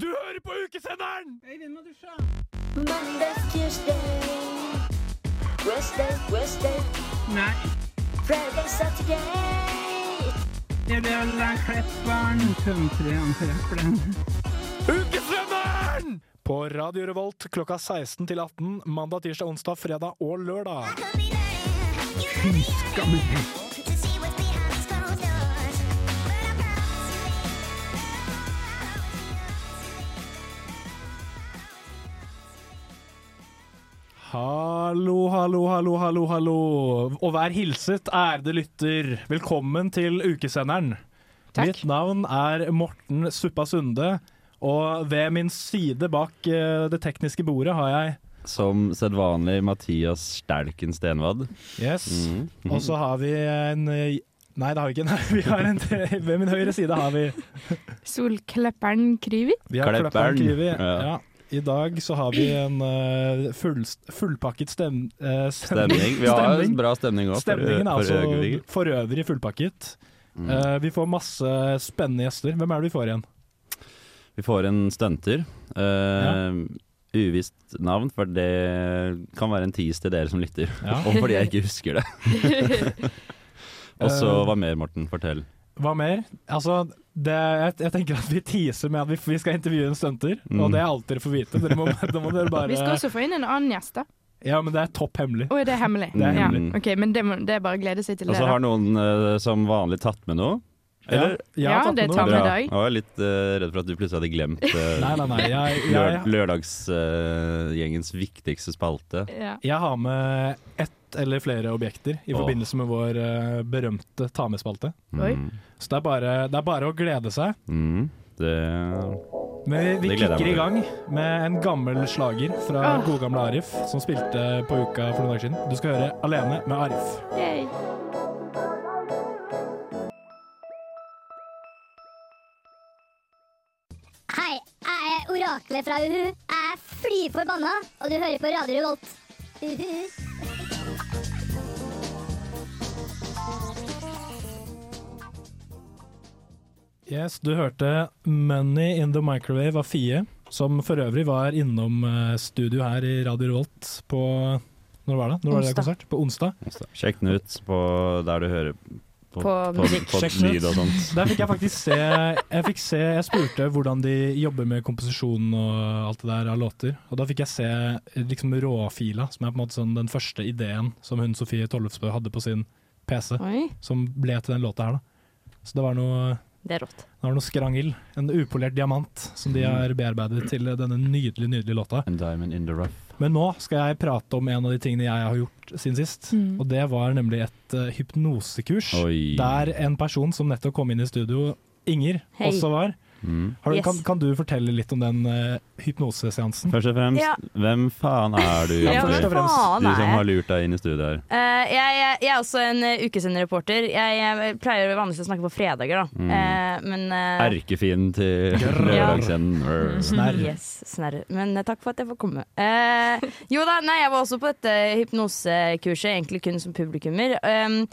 Du hører på ukesenderen! Monday, Tuesday, Wednesday, Wednesday, Nei, Friday, Saturday. jeg vil ha Klepperen. Antrepperen. Ukesenderen! På Radio Revolt klokka 16 til 18 mandag, tirsdag, onsdag, fredag og lørdag. Skammelig. Hallo, hallo, hallo, hallo, hallo. Og vær hilset, ærede lytter. Velkommen til ukesenderen. Takk. Mitt navn er Morten Suppa Sunde, og ved min side bak eh, det tekniske bordet har jeg Som sedvanlig Mathias Stelken Stenvad. Yes. Mhm. Og så har vi en Nei, det har vi ikke. Nei, vi har en, ved min høyre side har vi Solklepperen Kryvi. Vi har Klepperen. Klepperen Kryvi. Ja. Ja. I dag så har vi en uh, full, fullpakket stem, uh, Stemning. Vi har Stemning. bra stemning òg, Stemningen er for altså for øvrig fullpakket. Mm. Uh, vi får masse spennende gjester. Hvem er det vi får igjen? Vi får en stunter. Uh, Uvisst navn, for det kan være en tease til dere som lytter. Ja. Og fordi jeg ikke husker det. Og så Eh, hva mer, Morten? Fortell. Hva mer? Altså, det, jeg, jeg tenker at vi teaser med at vi, vi skal intervjue en stunter, Mm. og det er alt dere får vite. Dere må, da må dere bare Vi skal også få inn en annen gjest, da. Ja, men det er topp hemmelig. Er det hemmelig? Det er ja. hemmelig. Ok, Men det, må, det er bare å glede seg til Og det. så har noen uh, som vanlig tatt med noe. Eller? Ja, Ja, det tar vi. i dag. Jeg var litt uh, redd for at du plutselig hadde glemt uh, Nei, nei, nei. Jeg, jeg, lørdagsgjengens viktigste spalte. Ja. jeg har med ett eller flere objekter i Åh. forbindelse med vår eh, berømte ta med-spalte. Oi. Mm. Så det er, bare, det er bare å glede seg. Mm. Det Men vi, vi Det gleder jeg kicker i meg gang med en gammel slager fra Ah. gode gamle Arif, som spilte på Uka for noen dager siden. Du skal høre 'Alene med Arif'. Yay. Hei, jeg er oraklet fra Uhu. Jeg er fly forbanna, og du hører på Radio Revolt. Uhu. Yes, du hørte 'Money in the Microwave' av Fie, som for øvrig var innom eh, studio her i Radio Revolt på Når var det? Når var det Onsdag. konsert? På onsdag. Sjekk den ut på der du hører på, På på, på lyd og sånt. Der fikk jeg faktisk se Jeg fikk se, jeg spurte hvordan de jobber med komposisjon og alt det der av låter. Og da fikk jeg se liksom råfila, som er på en måte sånn den første ideen som hun Sofie Tollefsbø hadde på sin PC, Oi, som ble til den låta her, da. Så det var noe det er rått. Det var noe skrangel. En upolert diamant som de har bearbeidet til denne nydelige, nydelige låta. A diamond in the rough. Men nå skal jeg prate om en av de tingene jeg har gjort siden sist. Mm. Og det var nemlig et uh, hypnosekurs. Oi. Der en person som nettopp kom inn i studio, Inger, Hei. også var. Mm. Har du, Yes. kan, kan du fortelle litt om den uh, hypnoseseansen? Først og fremst, Ja. hvem faen er du Ja, Ja, først og fremst, Du som har lurt deg inn i studio her. Uh, jeg, jeg, jeg er også en uh, ukesendereporter. Jeg, jeg pleier vanligvis å snakke på fredager, da. Mm. Uh, men uh, Erkefienden til lørdagssenden. Ja. Snerr. Yes, snerr. Men eh, takk for at jeg får komme. Eh, jo da, nei, jeg var også på dette hypnosekurset, egentlig kun som publikummer. Um,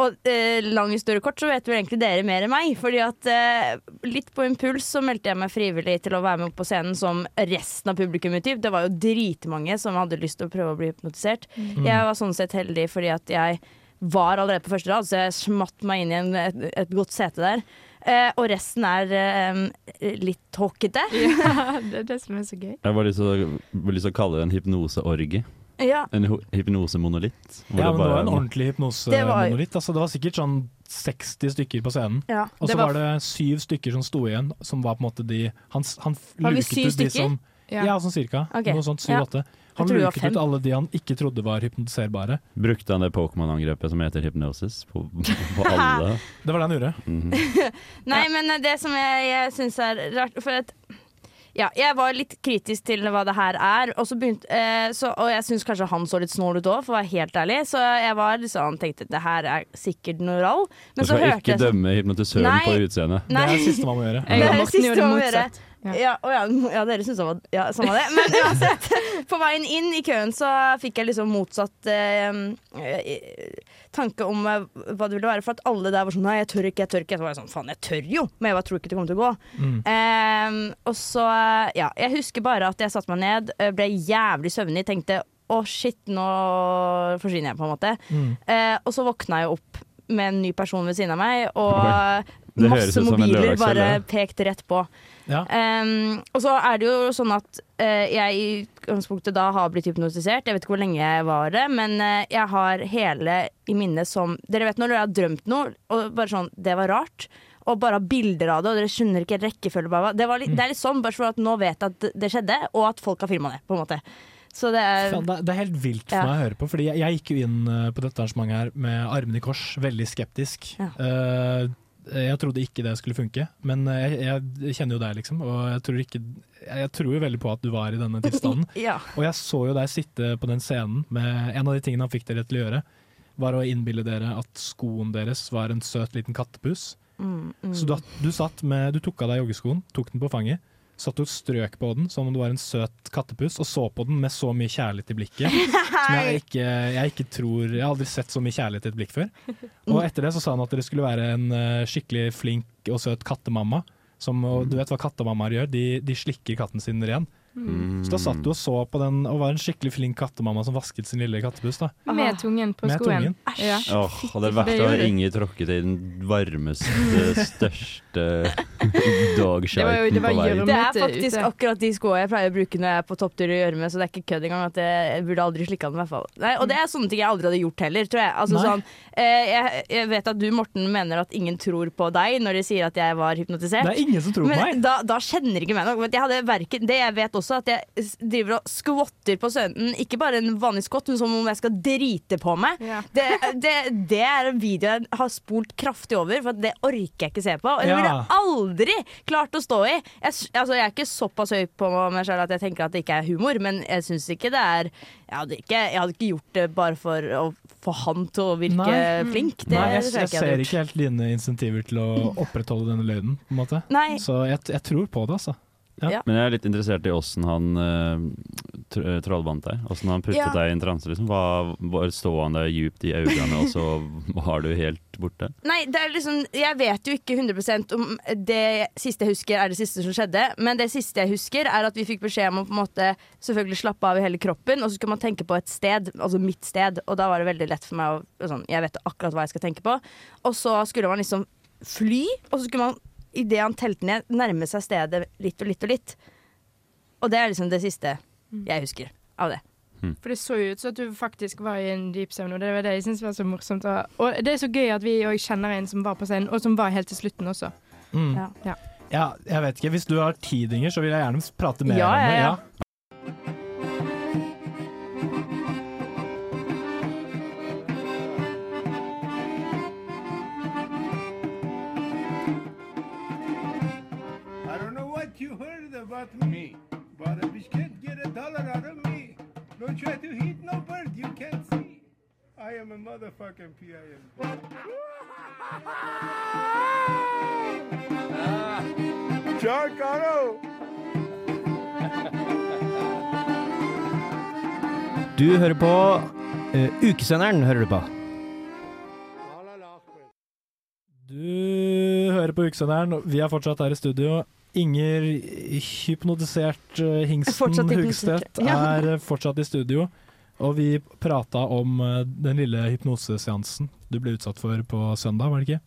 og eh, lang historie kort, så vet vel egentlig dere mer enn meg. Fordi at eh, litt på impuls så meldte jeg meg frivillig til å være med på scenen som resten av publikummet. Typ. Det var jo dritmange som hadde lyst til å prøve å bli hypnotisert. Mm. Jeg var sånn sett heldig fordi at jeg var allerede på første rad, så jeg smatt meg inn i en, et, et godt sete der. Eh, og resten er eh, litt tåkete. Ja, det er det som er så gøy. Jeg har lyst til å kalle det en hypnoseorgie. Ja. En hypnosemonolitt. Ja, men det var en ordentlig Det var- hypnosemonolitt. Altså, det var sikkert sånn 60 stykker på scenen. Ja, Og så var det syv stykker som sto igjen, som var på en måte de Han, han Var vi luket syv ut de som Ja. Ja, sånn cirka. Okay. Noe sånt syv-åtte. Han var luket ut alle de han ikke trodde var hypnotiserbare. Brukte han det Pokémon-angrepet som heter hypnosis på, på alle? Det var det han gjorde. Mhm. Nei, men det som jeg, jeg syns er rart For at ja, jeg var litt kritisk til hva det her er, og, så begynte, eh, så, og jeg syns kanskje han så litt snål ut òg, for å være helt ærlig. Så jeg var liksom, tenkte det her er sikkert noe rall. Du Men så skal hørte ikke jeg dømme hypnotisøren Nei. på utseendet. Det er det siste man må gjøre. Det er det siste man må gjøre. Ja. Ja, ja, dere syns han var ja, samme det. Men uansett, på veien inn i køen så fikk jeg liksom motsatt eh, eh, tanke om eh, hva det ville være. For at alle der var sånn Nei, jeg tør ikke, jeg tør ikke. Så var jeg sånn Faen, jeg tør jo! Men jeg bare tror ikke det kommer til å gå. Mm. Eh, og så, ja. Jeg husker bare at jeg satte meg ned, eh, ble jævlig søvnig, tenkte å shit, nå forsvinner jeg, på en måte. Mm. Eh, og så våkna jeg opp med en ny person ved siden av meg, og masse mobiler bare pekte rett på. Ja. Um, og så er det jo sånn at uh, jeg i utgangspunktet da har blitt hypnotisert. Jeg vet ikke hvor lenge jeg var det, men uh, jeg har hele i minnet som Dere vet når dere har drømt noe, og bare sånn Det var rart. Og bare har bilder av det, og dere skjønner ikke rekkefølge. bla, bla. Det, litt, det er litt sånn, bare for at nå vet jeg at det- skjedde, og at folk har filma det. på en måte Så det er det, er- helt vilt for Ja. meg å høre på, Fordi jeg, jeg gikk jo inn eh, på dette arrangementet her med armene i kors, veldig skeptisk. Ja. Eh, jeg trodde ikke det skulle funke, men eh, jeg, jeg kjenner jo deg, liksom. Og jeg tror, ikke, jeg tror jo veldig på at du var i denne tilstanden. Ja. Og jeg så jo deg sitte på den scenen med En av de tingene han fikk dere til å gjøre, var å innbille dere at skoen deres var en søt liten kattepus. Mm, mm. Så du, du satt med Du tok av deg joggeskoen, tok den på fanget, satt og strøk på den som om det var en søt kattepus, og så på den med så mye kjærlighet i blikket. Som jeg ikke, jeg ikke tror Jeg har aldri sett så mye kjærlighet i et blikk før. Og etter det så sa han at dere skulle være en eh, skikkelig flink og søt kattemamma. Som, og du vet hva kattemammaer gjør? De, de slikker katten sin ren. Mm. Så da satt du og så på den og var en skikkelig flink kattemamma som vasket sin lille kattepus. da Med tungen på Med skoen. tungen. Ja. Oh, hadde det vært å ha. Inger tråkket i den varmeste, største det på veien. Det er faktisk ute. akkurat de skoene jeg pleier å bruke når jeg er på topptur i gjørme, så det er ikke kødd engang. At jeg, jeg burde aldri slikka den, i hvert fall. Nei, og det er sånne ting jeg aldri hadde gjort heller, tror jeg. Altså, sånn, eh, jeg. Jeg vet at du, Morten, mener at ingen tror på deg når de sier at jeg var hypnotisert. Det er ingen som tror på meg! da, da kjenner ikke meg nok. Jeg hadde verken, det jeg vet også, at jeg driver og skvotter på sønnen. Ikke bare en vanlig skvott, men som om jeg skal drite på meg. Ja. Det, det, det er en video jeg har spolt kraftig over, for det orker jeg ikke se på. Og det ville jeg aldri klart å stå i. Jeg, altså, jeg er ikke såpass høy på meg selv at jeg tenker at det ikke er humor, men jeg syns ikke det er jeg hadde ikke, jeg hadde ikke gjort det bare for å få han til å virke Nei. flink. Det Nei, jeg, jeg jeg jeg ser ikke helt dine insentiver til å opprettholde denne løgnen. på en måte Nei. Så jeg, jeg tror på det, altså. Men jeg er litt interessert i åssen han uh, tr trollbandt deg. Åssen han puttet Ja. deg i en transe. Liksom. Hva, bare stå han der djupt i øynene, og så var du helt borte? Nei, det er liksom Jeg vet jo ikke 100% om det siste jeg husker er det siste som skjedde, men det siste jeg husker, er at vi fikk beskjed om å på en måte selvfølgelig slappe av i hele kroppen, og så skulle man tenke på et sted, altså mitt sted, og da var det veldig lett for meg å sånn, Jeg vet akkurat hva jeg skal tenke på. Og så skulle man liksom fly, og så skulle man idet han telte ned, nærme seg stedet litt og litt og litt. Og det er liksom det siste jeg husker av det. For det så jo ut som at du faktisk var i en dyp søvn, og det var det jeg syntes var så morsomt. Og, det er så gøy at vi òg kjenner en som var på scenen, og som var helt til slutten også. Mm. Ja. Ja. Ja, jeg vet ikke. Hvis du har tid, Inger, så vil jeg gjerne prate mer Ja, om det. ja, about me, but a bitch can't get a dollar out of me. Don't try to hit no bird you can't see. I am a motherfucking PIM. John Caro! Du hører på uh, Ukesenderen, hører du på. Du hører på Ukesenderen, vi er fortsatt her i studio. Inger, hypnotisert eh, Hingsten Hugstedt, ja. er eh, fortsatt i studio. Og vi prata om eh, den lille hypnoseseansen du ble utsatt for på søndag, var det ikke?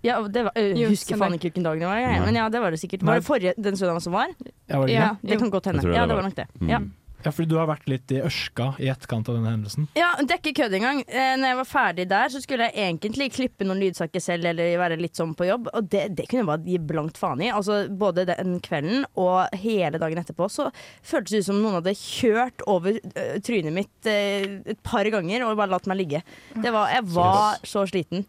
Ja, det var, jeg Jo, husker faen ikke hvilken dag det var, jeg, men ja, det var det sikkert. Var det forrige, den søndagen som var? Ja, var det Ja, det kan godt hende. Det Ja, det var nok det. Mm. Ja. Ja, fordi du har vært litt i ørska i etterkant av denne hendelsen. Ja, det er ikke kødd engang. Eh, når jeg var ferdig der, så skulle jeg egentlig klippe noen lydsaker selv eller være litt sånn på jobb, og det, det kunne jeg bare gi blankt faen i. Altså Både den kvelden og hele dagen etterpå så føltes det ut som noen hadde kjørt over uh, trynet mitt uh, et par ganger og bare latt meg ligge. Det var, jeg var så sliten.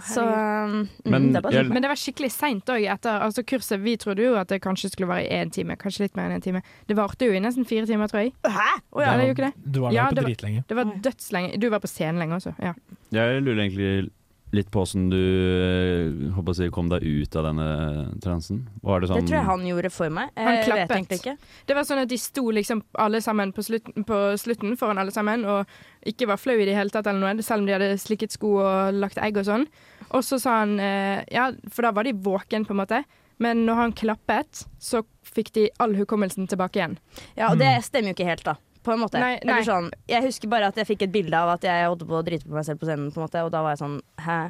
Så herregud. mm, Men det jeg- sånn. Men det var skikkelig seint òg altså kurset. Vi trodde jo at det kanskje skulle være i én time, kanskje litt mer enn én time. Det varte jo i nesten fire timer, tror jeg. Hæ? Oh, ja. Det var, det. Du var Ja, på det var- dritlenge. Det var dødslenge. Du var på scenen lenge også. Ja. Jeg lurer egentlig litt på åssen du eh, håper å si, kom deg ut av denne transen? Var det sånn Det tror jeg han gjorde for meg. Han klappet. egentlig ikke. Det var sånn at de sto liksom alle sammen på slutten, på slutten foran alle sammen og ikke var flau i det hele tatt, eller noe, selv om de hadde slikket sko og lagt egg og sånn. Og så sa han eh, Ja, for da var de våken, på en måte. Men når han klappet, så fikk de all hukommelsen tilbake igjen. Ja, og det stemmer jo ikke helt, da. På en måte. Nei, nei. Sånn, jeg husker bare at jeg fikk et bilde av at jeg holdt på å drite på meg selv på scenen, på en måte, og da var jeg sånn hæ?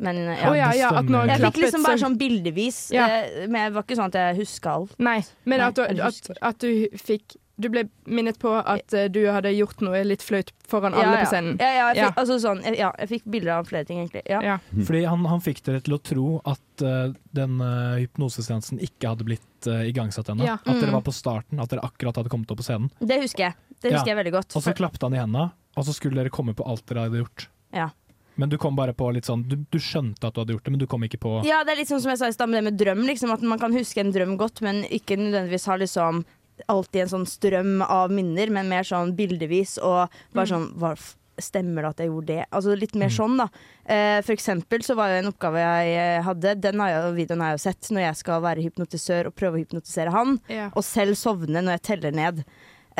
Men ja. oh, ja, ja, Jeg fikk liksom bare sånn bildevis, Ja. eh, men det var ikke sånn at jeg huska alt. Nei, men Nei, at, du, at, at du fikk Du ble minnet på at uh, du hadde gjort noe litt flaut foran Ja, alle på scenen. Ja, ja, jeg Ja. fikk, altså sånn, jeg- ja, jeg fikk bilder av flere ting, egentlig. Ja. Ja. Fordi han, han fikk dere til å tro at uh, den uh, hypnoseseansen ikke hadde blitt uh, igangsatt ennå. Ja. At dere Mm. var på starten, at dere akkurat hadde kommet opp på scenen. Det husker jeg. Det husker Ja. jeg veldig godt. Og så klappet han i hendene, og så skulle dere komme på alt dere hadde gjort. Ja. Men du kom bare på litt sånn Du, du skjønte at du hadde gjort det, men du kom ikke på Ja, det er litt sånn som jeg sa i stad med det med drøm. Liksom, at man kan huske en drøm godt, men ikke nødvendigvis ha liksom alltid en sånn strøm av minner, men mer sånn bildevis og bare sånn hva, Stemmer det at jeg gjorde det? Altså Litt mer sånn, da. Eh, for eksempel så var jo en oppgave jeg eh, hadde, den har jeg, videoen har jeg jo sett, når jeg skal være hypnotisør og prøve å hypnotisere han, Ja. og selv sovne når jeg teller ned.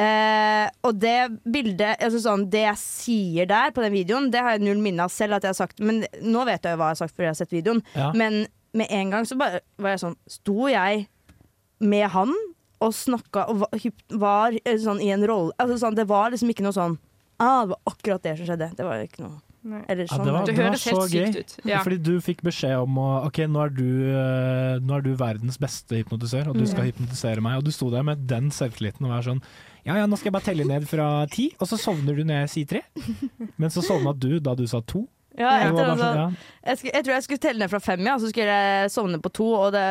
Eh, og det bildet altså sånn, Det jeg sier der på den videoen, det har jeg null minne av selv at jeg har sagt. Men nå vet jeg jo hva jeg har sagt fordi jeg har sett videoen. Ja. Men med en gang så bare var jeg sånn Sto jeg med han og snakka og var, var eh, sånn i en rolle altså sånn, Det var liksom ikke noe sånn ah, Det var akkurat det som skjedde. Det var ikke noe. Eller Ja, sånn. det var, Det det var høres så helt gøy. sykt ut. Ja. Fordi du fikk beskjed om å OK, nå er du, eh, nå er du verdens beste hypnotisør, og du skal hypnotisere meg. Og du sto der med den selvtilliten og var sånn Ja ja, nå skal jeg bare telle ned fra ti, og så sovner du når jeg sier tre. Men så sovna du da du sa to. ja, jeg, altså, sånn, ja. jeg, skulle, jeg tror jeg skulle telle ned fra fem, ja, så skulle jeg sovne på to. Og det,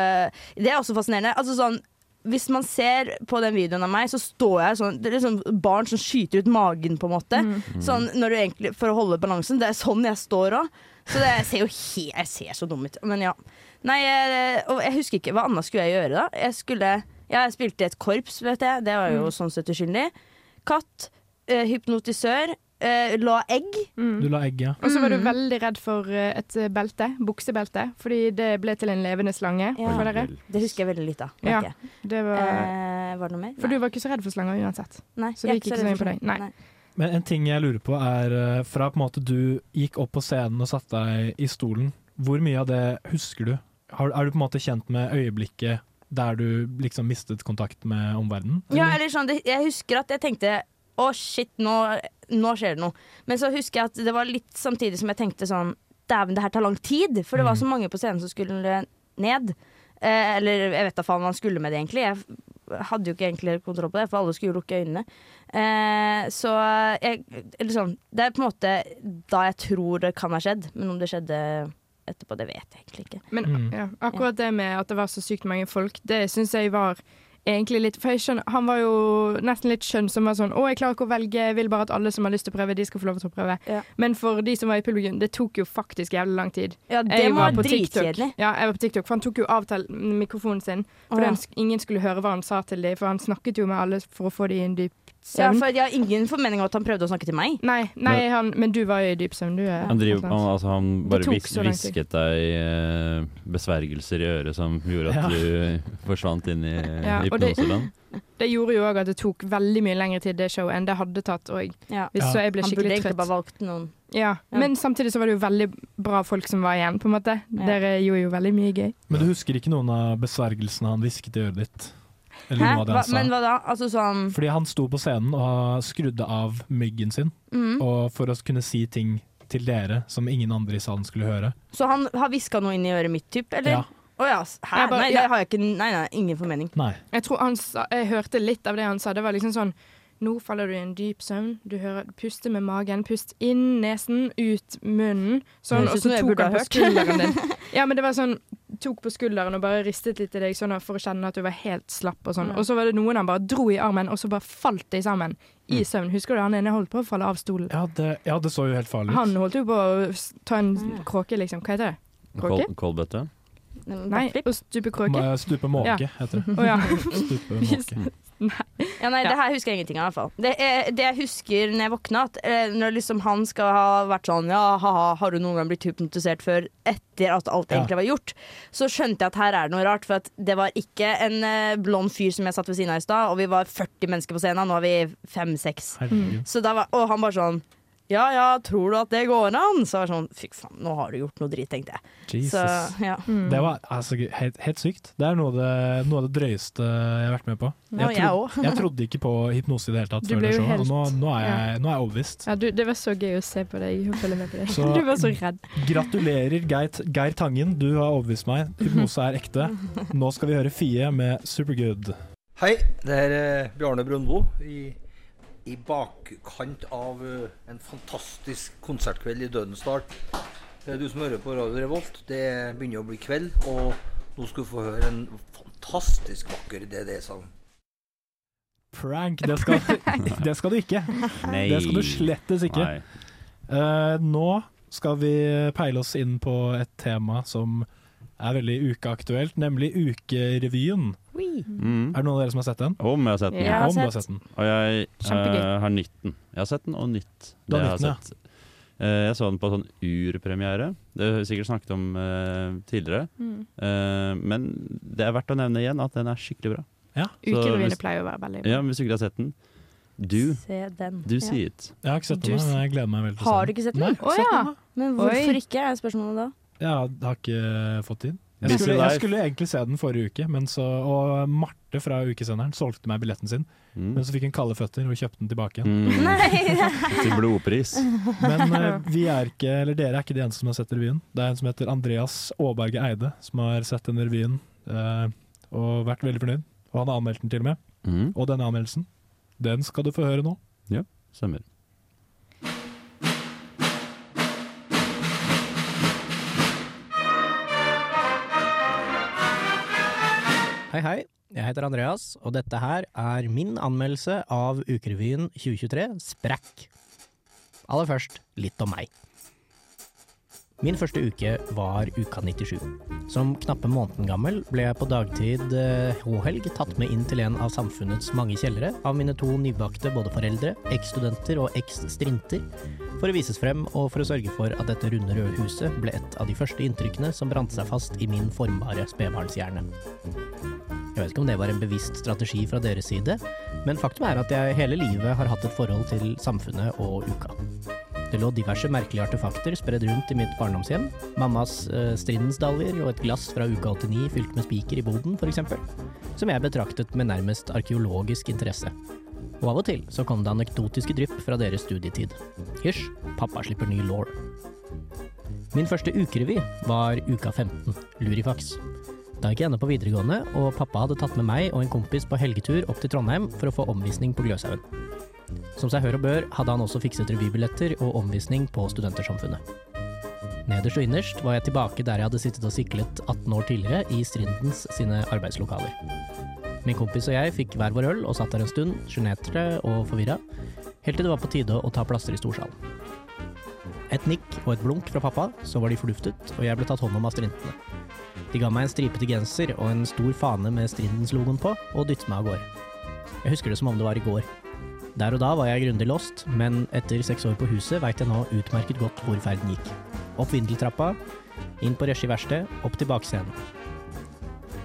det er også fascinerende. Altså sånn hvis man ser på den videoen av meg, så står jeg sånn Det er liksom barn som skyter ut magen, på en måte. Sånn når du egentlig For å holde balansen. Det er sånn jeg står òg. Så det, jeg ser jo he Jeg ser så dum ut. Men ja. Nei, jeg, og jeg husker ikke Hva annet skulle jeg gjøre, da? Jeg skulle Ja, jeg spilte i et korps, vet jeg. Det var jo sånn sett uskyldig. Katt. eh, hypnotisør. Eh, la egg. Du la egg, ja. Og så var du Mm. veldig redd for eh, et eh, belte, buksebelte, fordi det ble til en levende slange Ja. for dere. Det husker jeg veldig lite av. Ja. merker jeg. Det var, Eh, var det noe mer? for du var ikke så redd for slanger uansett. Nei, så det jeg er gikk ikke så redd på for deg. Nei. Men en ting jeg lurer på er eh, fra på en måte du gikk opp på scenen og satte deg i stolen, hvor mye av det husker du? Har, er du på en måte kjent med øyeblikket der du liksom mistet kontakt med omverdenen? Ja, eller sånn, det, jeg husker at jeg tenkte å shit, nå, nå skjer det noe. Men så husker jeg at det var litt samtidig som jeg tenkte sånn dæven, det her tar lang tid. For det var så mange på scenen som skulle ned. Eh, eller jeg vet da faen hva han skulle med det egentlig. Jeg hadde jo ikke egentlig kontroll på det, for alle skulle jo lukke øynene. Eh, så jeg Eller sånn Det er på en måte da jeg tror det kan ha skjedd. Men om det skjedde etterpå, det vet jeg egentlig ikke. Men Mm. ja, akkurat det med at det var så sykt mange folk, det syns jeg var egentlig litt For jeg skjønner, han var jo nesten litt skjønn som var sånn Å, jeg klarer ikke å velge, jeg vil bare at alle som har lyst til å prøve, de skal få lov til å prøve. Ja. Men for de som var i publikum, det tok jo faktisk jævlig lang tid. Ja, det Jeg må var være på TikTok. dritkjedelig. Ja, jeg var på TikTok, for han tok jo av mikrofonen sin. For For ja. ingen skulle høre hva han sa til dem, for han snakket jo med alle for å få dem i en dyp Ja, for jeg har ingen formening om at han prøvde å snakke til meg. Nei, nei han, men du var jo i dyp søvn, du. Han, driver, han, altså, han bare hvisket deg eh, besvergelser i øret som gjorde at Ja. du forsvant inn i Ja, det- hypnoseland. Det gjorde jo òg at det tok veldig mye lengre tid, det showet, enn det hadde tatt. Og Ja. hvis, Så jeg ble Han burde egentlig bare valgt noen Ja, Ja. Men samtidig så var det jo veldig bra folk som var igjen, på en måte. Ja. Dere gjorde jo veldig mye gøy. Men du husker ikke noen av besvergelsene han hvisket i øret ditt? Eller Hæ? noe av det Hva, han sa? men hva da? Altså sånn Fordi han sto på scenen og skrudde av myggen sin, mm. og for å kunne si ting til dere som ingen andre i salen skulle høre. Så han har hviska noe inn i øret mitt, typ? Eller? Ja. Å ja. Hæ? Jeg bare- nei, det har jeg ikke Nei, nei, ingen formening. Nei. Jeg tror han sa, jeg hørte litt av det han sa. Det var liksom sånn Nå faller du i en dyp søvn. Du hører puste med magen. Pust inn nesen, ut munnen. Sånn, og så tok han på skulderen din. Ja, men det var sånn Tok på skulderen og bare ristet litt i deg sånn for å kjenne at du var helt slapp og sånn. Og så var det noen han bare dro i armen, og så bare falt de sammen i søvn. Husker du han ene holdt på å falle av stolen? Ja det, ja, det så jo helt farlig ut. Han holdt jo på å ta en Ja. kråke, liksom. Hva heter det? Kråke? Kålbøtte? Nei, å stupe kråke. Stupe måke, Ja. heter det. Oh, ja. Stupe måke. Ja, nei, Det her husker jeg ingenting av. i hvert fall Det, er, det jeg husker når jeg våkna, at eh, når liksom han skal ha vært sånn Ja, ha-ha, har du noen gang blitt hypnotisert før? Etter at alt Ja. egentlig var gjort. Så skjønte jeg at her er det noe rart. For det var ikke en eh, blond fyr som jeg satt ved siden av i stad, og vi var 40 mennesker på scenen. Nå er vi fem-seks. Herregud. Så da var, og han bare sånn Ja ja, tror du at det går an? Så jeg var sånn Fy faen, nå har du gjort noe dritt, tenkte jeg. Jesus. Så ja. Det var altså, helt, helt sykt. Det er noe av det, noe av det drøyeste jeg har vært med på. Ja, jeg tro- også. jeg trodde ikke på hypnose i det hele tatt Du før det showet, og nå, nå, er jeg, nå er jeg overbevist. Ja, du, det var så gøy å se på deg og følge med på deg. Så- Du var så redd. Gratulerer, Geir, Geir Tangen. Du har overbevist meg. Hypnose er ekte. Nå skal vi høre Fie med Supergood. Hei, det er eh, Bjarne Brøndbo i, i bakkant av eh, en fantastisk konsertkveld i Dødens Dal. Eh, Du som hører på Radio Revolt, det begynner å bli kveld, og nå skal du få høre en fantastisk vakker DD-sang. Prank, det skal, det skal du ikke. Nei. Det skal du slettes ikke. Eh, nå skal vi peile oss inn på et tema som er veldig ukeaktuelt, nemlig Ukerevyen. Mm. Er det noen av dere som har sett den? Om jeg har sett den. Jeg har Om du har sett. den. Og jeg eh, har nytt den. Jeg har sett den, og nytt det jeg den, har sett. Eh, jeg så den på sånn urpremiere. Det har vi sikkert snakket om eh, tidligere. Mm. Eh, men det er verdt å nevne igjen at den er skikkelig bra. Ja. Så Ukerevyene pleier å være veldig bra. Ja, men Hvis du ikke har sett den Du, Se den. du Ja. sier it. Jeg har ikke sett den, men jeg gleder meg veldig til å se Har du ikke sett den? Nei, Å, ikke ja. Men hvorfor Oi. ikke, er spørsmålet da. Jeg har ikke fått tid. Jeg skulle, jeg skulle egentlig se den forrige uke, men så, og Marte fra Ukesenderen solgte meg billetten sin. Mm. Men så fikk hun kalde føtter og kjøpte den tilbake igjen. Mm. Til blodpris. Men eh, vi er ikke, eller dere er ikke de eneste som har sett revyen. Det er en som heter Andreas Aaberge Eide som har sett den revyen eh, og vært veldig fornøyd. Og han har anmeldt den til og med. Mm. Og denne anmeldelsen, den skal du få høre nå. Ja, Stemmer. Hei, hei. Jeg heter Andreas, og dette her er min anmeldelse av Ukerevyen 2023, Sprekk. Aller først litt om meg. Min første uke var uka 97. Som knappe måneden gammel ble jeg på dagtid eh, H-helg tatt med inn til en av samfunnets mange kjellere av mine to nybakte både foreldre, eksstudenter og eks-strinter, for å vises frem og for å sørge for at dette runde røde huset ble et av de første inntrykkene som brant seg fast i min formbare spedbarnshjerne. Jeg vet ikke om det var en bevisst strategi fra deres side, men faktum er at jeg hele livet har hatt et forhold til samfunnet og uka. Det lå diverse merkelige artefakter spredd rundt i mitt barndomshjem. Mammas uh, strindensdaljer og et glass fra uke 89 fylt med spiker i boden, f.eks. Som jeg betraktet med nærmest arkeologisk interesse. Og av og til så kom det anekdotiske drypp fra deres studietid. Hysj, pappa slipper ny law. Min første ukerevy var uka 15, Lurifax. Da gikk jeg ennå på videregående, og pappa hadde tatt med meg og en kompis på helgetur opp til Trondheim for å få omvisning på Gløshaugen. Som seg hør og bør hadde han også fikset revybilletter og omvisning på Studentersamfunnet. Nederst og innerst var jeg tilbake der jeg hadde sittet og siklet 18 år tidligere, i Strindens sine arbeidslokaler. Min kompis og jeg fikk hver vår øl og satt der en stund, sjenerte og forvirra, helt til det var på tide å ta plasser i storsalen. Et nikk og et blunk fra pappa, så var de forduftet, og jeg ble tatt hånd om av strintene. De ga meg en stripete genser og en stor fane med Strindens-logoen på, og dyttet meg av gårde. Jeg husker det som om det var i går. Der og da var jeg grundig lost, men etter seks år på huset veit jeg nå utmerket godt hvor ferden gikk. Opp vindeltrappa, inn på regi verksted, opp til bakscenen.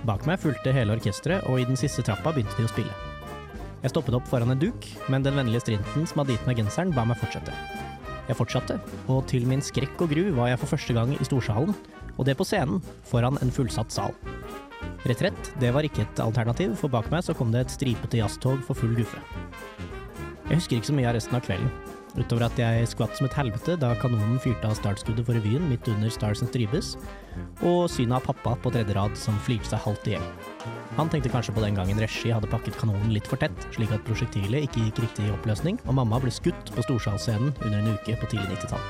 Bak meg fulgte hele orkesteret, og i den siste trappa begynte de å spille. Jeg stoppet opp foran en duk, men den vennlige Strinten som hadde gitt meg genseren, ba meg fortsette. Jeg fortsatte, og til min skrekk og gru var jeg for første gang i storsalen, og det på scenen, foran en fullsatt sal. Retrett, det var ikke et alternativ, for bak meg så kom det et stripete jazztog for full guffe. Jeg husker ikke så mye av resten av kvelden, utover at jeg skvatt som et helvete da kanonen fyrte av startskuddet for revyen midt under Stars and Stripes, og synet av pappa på tredje rad som flirte seg halvt i hjel. Han tenkte kanskje på den gangen regi hadde pakket kanonen litt for tett, slik at prosjektilet ikke gikk riktig i oppløsning, og mamma ble skutt på storsalsscenen under en uke på tidlig 90-tall.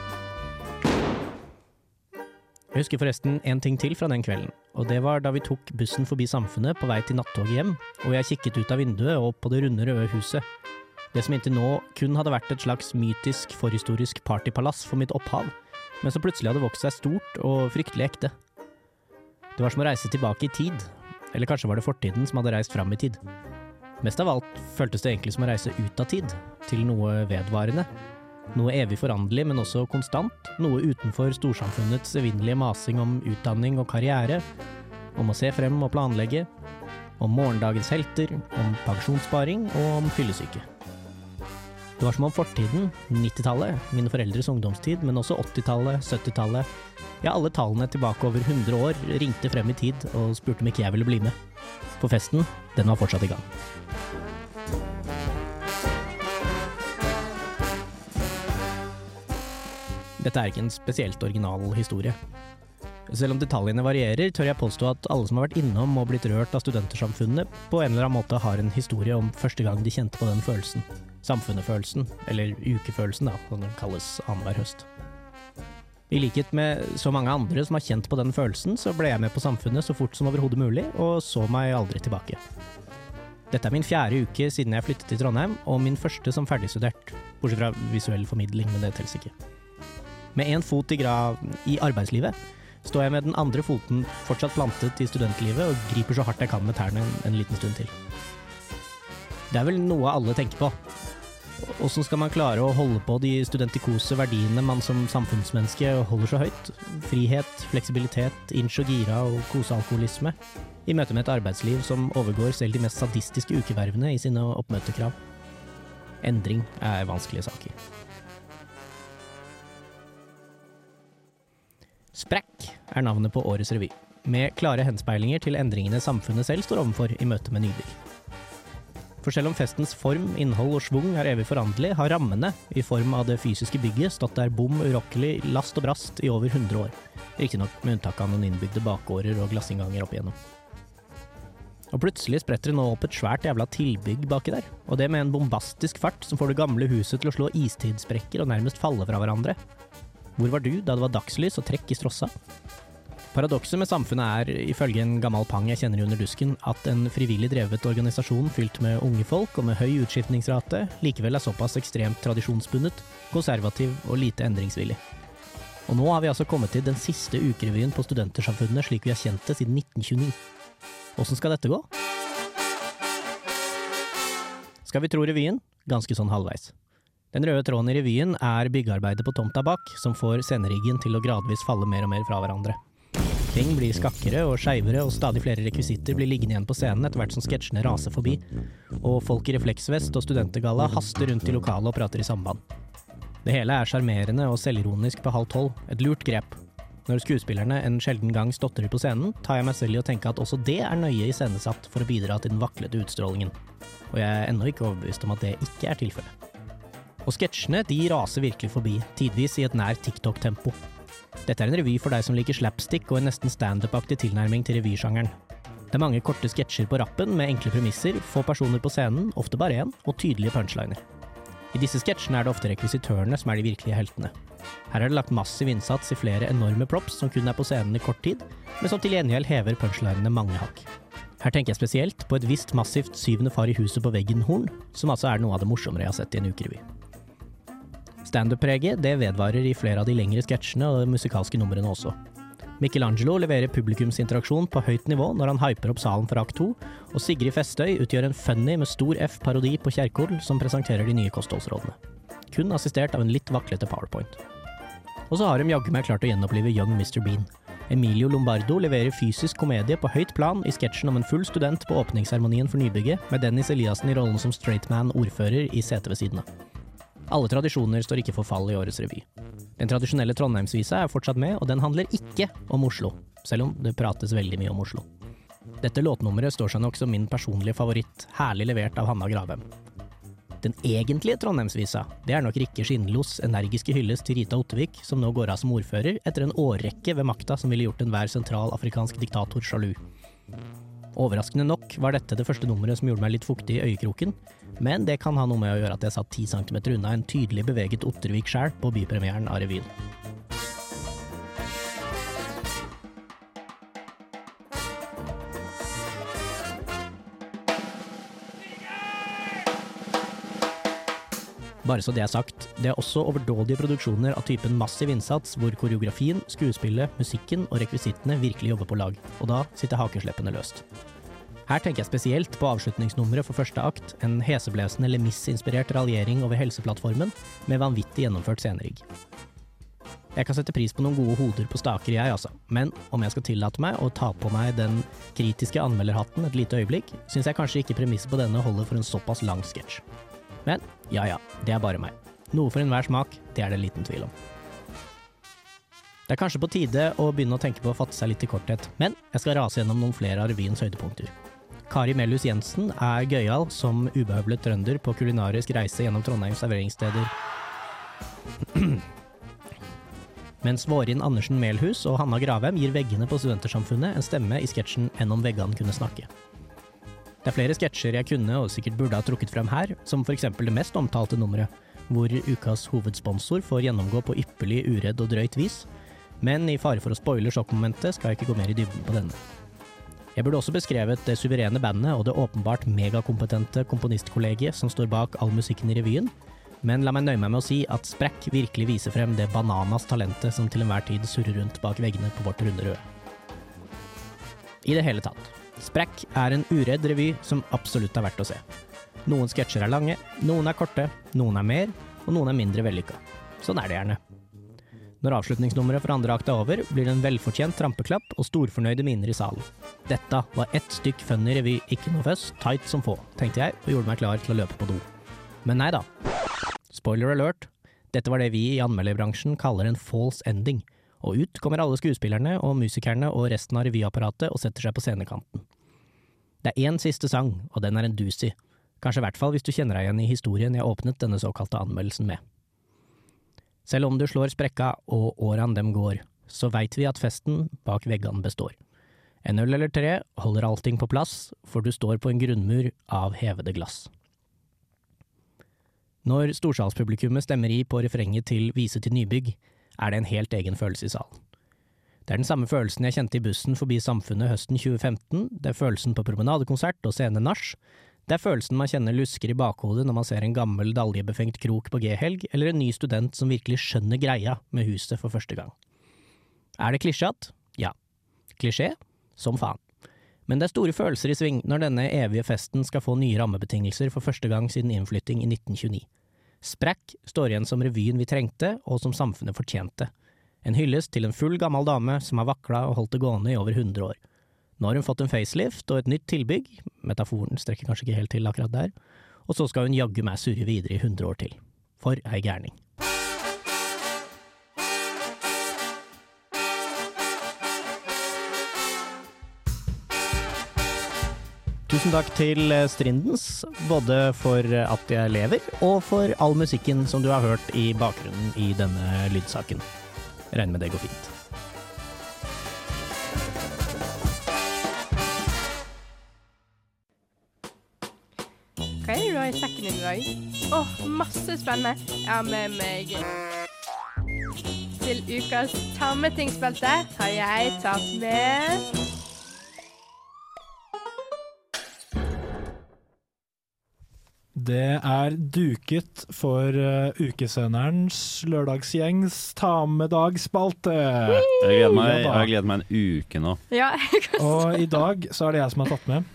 Jeg husker forresten en ting til fra den kvelden, og det var da vi tok bussen forbi Samfunnet på vei til nattoget hjem, og jeg kikket ut av vinduet og opp på det runde røde huset. Det som inntil nå kun hadde vært et slags mytisk, forhistorisk partypalass for mitt opphav, men som plutselig hadde vokst seg stort og fryktelig ekte. Det var som å reise tilbake i tid, eller kanskje var det fortiden som hadde reist fram i tid. Mest av alt føltes det egentlig som å reise ut av tid, til noe vedvarende. Noe evig foranderlig, men også konstant. Noe utenfor storsamfunnets evinnelige masing om utdanning og karriere. Om å se frem og planlegge. Om morgendagens helter, om pensjonssparing og om fyllesyke. Det var som om fortiden, 90-tallet, mine foreldres ungdomstid, men også 80-tallet, 70-tallet, ja, alle tallene tilbake over 100 år ringte frem i tid og spurte om ikke jeg ville bli med. For festen, den var fortsatt i gang. Dette er ikke en spesielt original historie. Selv om detaljene varierer, tør jeg påstå at alle som har vært innom og blitt rørt av studentersamfunnet, på en eller annen måte har en historie om første gang de kjente på den følelsen. Samfunnet-følelsen, eller ukefølelsen, da, som den kalles annenhver høst. I likhet med så mange andre som har kjent på den følelsen, så ble jeg med på Samfunnet så fort som overhodet mulig, og så meg aldri tilbake. Dette er min fjerde uke siden jeg flyttet til Trondheim, og min første som ferdigstudert, bortsett fra visuell formidling, men det teller ikke. Med én fot i, i arbeidslivet står jeg med den andre foten fortsatt plantet i studentlivet og griper så hardt jeg kan med tærne en, en liten stund til. Det er vel noe alle tenker på. Åssen skal man klare å holde på de studentikose verdiene man som samfunnsmenneske holder så høyt? Frihet, fleksibilitet, inch og gira og kosealkoholisme. I møte med et arbeidsliv som overgår selv de mest sadistiske ukevervene i sine oppmøtekrav. Endring er vanskelige saker. Sprekk er navnet på årets revy, med klare henspeilinger til endringene samfunnet selv står overfor i møte med nybygg. For selv om festens form, innhold og schwung er evig foranderlig, har rammene, i form av det fysiske bygget, stått der bom urokkelig, last og brast i over 100 år. Riktignok med unntak av noen innbygde bakgårder og glassinnganger opp igjennom. Og plutselig spretter det nå opp et svært jævla tilbygg baki der, og det med en bombastisk fart som får det gamle huset til å slå istidssprekker og nærmest falle fra hverandre. Hvor var du da det var dagslys og trekk i strossa? Paradokset med samfunnet er, ifølge en gammel pang jeg kjenner under dusken, at en frivillig drevet organisasjon fylt med unge folk og med høy utskiftningsrate likevel er såpass ekstremt tradisjonsbundet, konservativ og lite endringsvillig. Og nå har vi altså kommet til den siste ukerevyen på Studentersamfunnet slik vi har kjent det siden 1929. Åssen skal dette gå? Skal vi tro revyen? Ganske sånn halvveis. Den røde tråden i revyen er byggearbeidet på tomta bak, som får sceneriggen til å gradvis falle mer og mer fra hverandre. Ting blir skakkere og skeivere, og stadig flere rekvisitter blir liggende igjen på scenen etter hvert som sketsjene raser forbi, og folk i refleksvest og studentgalla haster rundt i lokalet og prater i samband. Det hele er sjarmerende og selvironisk på halv tolv, et lurt grep. Når skuespillerne en sjelden gang stotrer på scenen, tar jeg meg selv i å tenke at også det er nøye iscenesatt for å bidra til den vaklete utstrålingen. Og jeg er ennå ikke overbevist om at det ikke er tilfellet. Og sketsjene de raser virkelig forbi, tidvis i et nær TikTok-tempo. Dette er en revy for deg som liker slapstick og en nesten standup-aktig tilnærming til revysjangeren. Det er mange korte sketsjer på rappen med enkle premisser, få personer på scenen, ofte bare én, og tydelige punchliner. I disse sketsjene er det ofte rekvisitørene som er de virkelige heltene. Her er det lagt massiv innsats i flere enorme props som kun er på scenen i kort tid, men som til gjengjeld hever punchlinene mange hakk. Her tenker jeg spesielt på et visst massivt syvende far i huset på veggen-horn, som altså er noe av det morsommere jeg har sett i en ukerevy. Standup-preget det vedvarer i flere av de lengre sketsjene og de musikalske numrene også. Michelangelo leverer publikumsinteraksjon på høyt nivå når han hyper opp salen for akt 2, og Sigrid Festøy utgjør en funny med stor F-parodi på Kjerkol som presenterer de nye kostholdsrådene. Kun assistert av en litt vaklete powerpoint. Og så har de jaggu meg klart å gjenopplive Young Mr. Bean. Emilio Lombardo leverer fysisk komedie på høyt plan i sketsjen om en full student på åpningsseremonien for nybygget, med Dennis Eliassen i rollen som straight man ordfører i setet ved siden av. Alle tradisjoner står ikke for fall i årets revy. Den tradisjonelle Trondheimsvisa er fortsatt med, og den handler ikke om Oslo, selv om det prates veldig mye om Oslo. Dette låtnummeret står seg nok som min personlige favoritt, herlig levert av Hanna Gravem. Den egentlige Trondheimsvisa, det er nok Rikke Skinnlos energiske hyllest til Rita Ottervik, som nå går av som ordfører etter en årrekke ved makta som ville gjort enhver sentral afrikansk diktator sjalu. Overraskende nok var dette det første nummeret som gjorde meg litt fuktig i øyekroken, men det kan ha noe med å gjøre at jeg satt ti centimeter unna en tydelig beveget Ottervik sjæl på bypremieren av revyen. Bare så det er sagt, det er også overdådige produksjoner av typen massiv innsats, hvor koreografien, skuespillet, musikken og rekvisittene virkelig jobber på lag, og da sitter hakesleppene løst. Her tenker jeg spesielt på avslutningsnummeret for første akt, en heseblesende Lemis-inspirert raljering over Helseplattformen med vanvittig gjennomført scenerigg. Jeg kan sette pris på noen gode hoder på staker, jeg altså, men om jeg skal tillate meg å ta på meg den kritiske anmelderhatten et lite øyeblikk, syns jeg kanskje ikke premisset på denne holder for en såpass lang sketsj. Men ja ja, det er bare meg. Noe for enhver smak, det er det liten tvil om. Det er kanskje på tide å begynne å tenke på å fatte seg litt i korthet, men jeg skal rase gjennom noen flere av revyens høydepunkter. Kari Melhus Jensen er gøyal som ubehøvlet trønder på kulinarisk reise gjennom Trondheims serveringssteder. Mens Vårin Andersen Melhus og Hanna Gravheim gir veggene på Studentersamfunnet en stemme i sketsjen Enn om veggene kunne snakke. Det er flere sketsjer jeg kunne og sikkert burde ha trukket frem her, som eksempel det mest omtalte nummeret, hvor ukas hovedsponsor får gjennomgå på ypperlig uredd og drøyt vis, men i fare for å spoile sjokkmomentet skal jeg ikke gå mer i dybden på denne. Jeg burde også beskrevet det suverene bandet og det åpenbart megakompetente komponistkollegiet som står bak all musikken i revyen, men la meg nøye meg med å si at Sprekk virkelig viser frem det bananas talentet som til enhver tid surrer rundt bak veggene på vårt runde røde. I det hele tatt. Sprekk er en uredd revy som absolutt er verdt å se. Noen sketsjer er lange, noen er korte, noen er mer, og noen er mindre vellykka. Sånn er det gjerne. Når avslutningsnummeret for andre akt er over, blir det en velfortjent trampeklapp og storfornøyde miner i salen. Dette var ett stykk funny revy, ikke noe føss, tight som få, tenkte jeg og gjorde meg klar til å løpe på do. Men nei da. Spoiler alert, dette var det vi i anmelderbransjen kaller en false ending, og ut kommer alle skuespillerne og musikerne og resten av revyapparatet og setter seg på scenekanten. Det er én siste sang, og den er en doozy. Kanskje i hvert fall hvis du kjenner deg igjen i historien jeg åpnet denne såkalte anmeldelsen med. Selv om du slår sprekka og årene dem går, så veit vi at festen bak veggene består. En øl eller tre holder allting på plass, for du står på en grunnmur av hevede glass. Når storsalspublikummet stemmer i på refrenget til Vise til nybygg, er det en helt egen følelse i salen. Det er den samme følelsen jeg kjente i bussen forbi Samfunnet høsten 2015, det er følelsen på promenadekonsert og scenenasj, det er følelsen man kjenner lusker i bakhodet når man ser en gammel daljebefengt krok på G-helg, eller en ny student som virkelig skjønner greia med huset for første gang. Er det klisjete? Ja. Klisjé? Som faen. Men det er store følelser i sving når denne evige festen skal få nye rammebetingelser for første gang siden innflytting i 1929. Sprekk står igjen som revyen vi trengte, og som samfunnet fortjente. En hyllest til en full gammel dame som har vakla og holdt det gående i over 100 år. Nå har hun fått en facelift og et nytt tilbygg, metaforen strekker kanskje ikke helt til akkurat der, og så skal hun jaggu meg surre videre i 100 år til. For ei gærning. Tusen takk til Strindens, både for at jeg lever, og for all musikken som du har hørt i bakgrunnen i denne lydsaken. Regner med det går fint. Hva er det du har i sekken i dag? Åh, masse spennende. Jeg har med meg Til ukas tammetingsbelte har jeg tatt med Det er duket for uh, ukesenderens lørdagsgjengs ta med dag-spalte. Jeg gleder meg, jeg gleder meg en uke nå. Ja, Og i dag så er det jeg som har tatt med.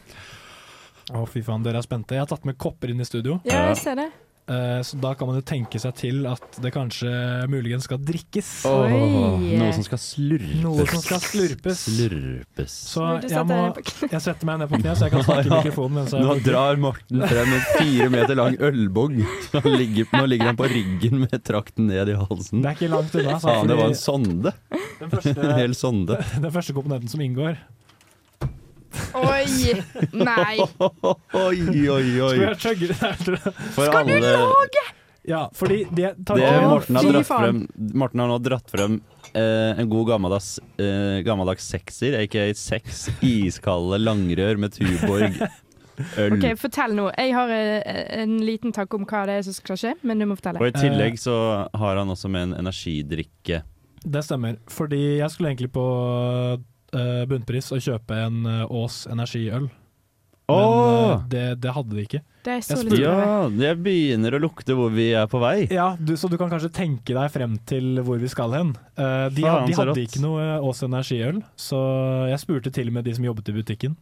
Å, fy faen, dere er spente. Jeg har tatt med kopper inn i studio. Ja, jeg ser det. Eh, så da kan man jo tenke seg til at det kanskje muligens skal drikkes. Oh, noe som skal slurpes. Noe som skal slurpes. Slurpes. Så jeg, må, jeg setter meg ned på kne, så jeg kan snakke i mikrofonen. Mens Nå drar Morten frem en fire meter lang ølbong. Ligger, nå ligger han på ryggen med trakten ned i halsen. det er ikke langt unna. det var en sonde. den, En første, hel sonde. den første komponenten som inngår Oi! Nei. Oi, oi, Skal oi. jeg chugge det her? For alle Ja, fordi det tar det Morten har dratt frem Morten har nå dratt frem eh, en god gammeldags, eh, gammeldags sekser, aka seks iskalde langrør med Tuborg øl. OK, fortell nå. Jeg har eh, en liten tanke om hva det er som skal skje, men du må fortelle. Og i tillegg så har han også med en energidrikke. Det stemmer. Fordi jeg skulle egentlig på eh, bunnpris å kjøpe en eh, Ås energiøl. Men eh, det, det hadde de ikke. Det er så Jeg litt Ja, det begynner å lukte hvor vi er på vei. Ja, du, Så du kan kanskje tenke deg frem til hvor vi skal hen. Uh, de, Faen, de hadde ikke noe Ås Energiøl, så jeg spurte til og med de som jobbet i butikken,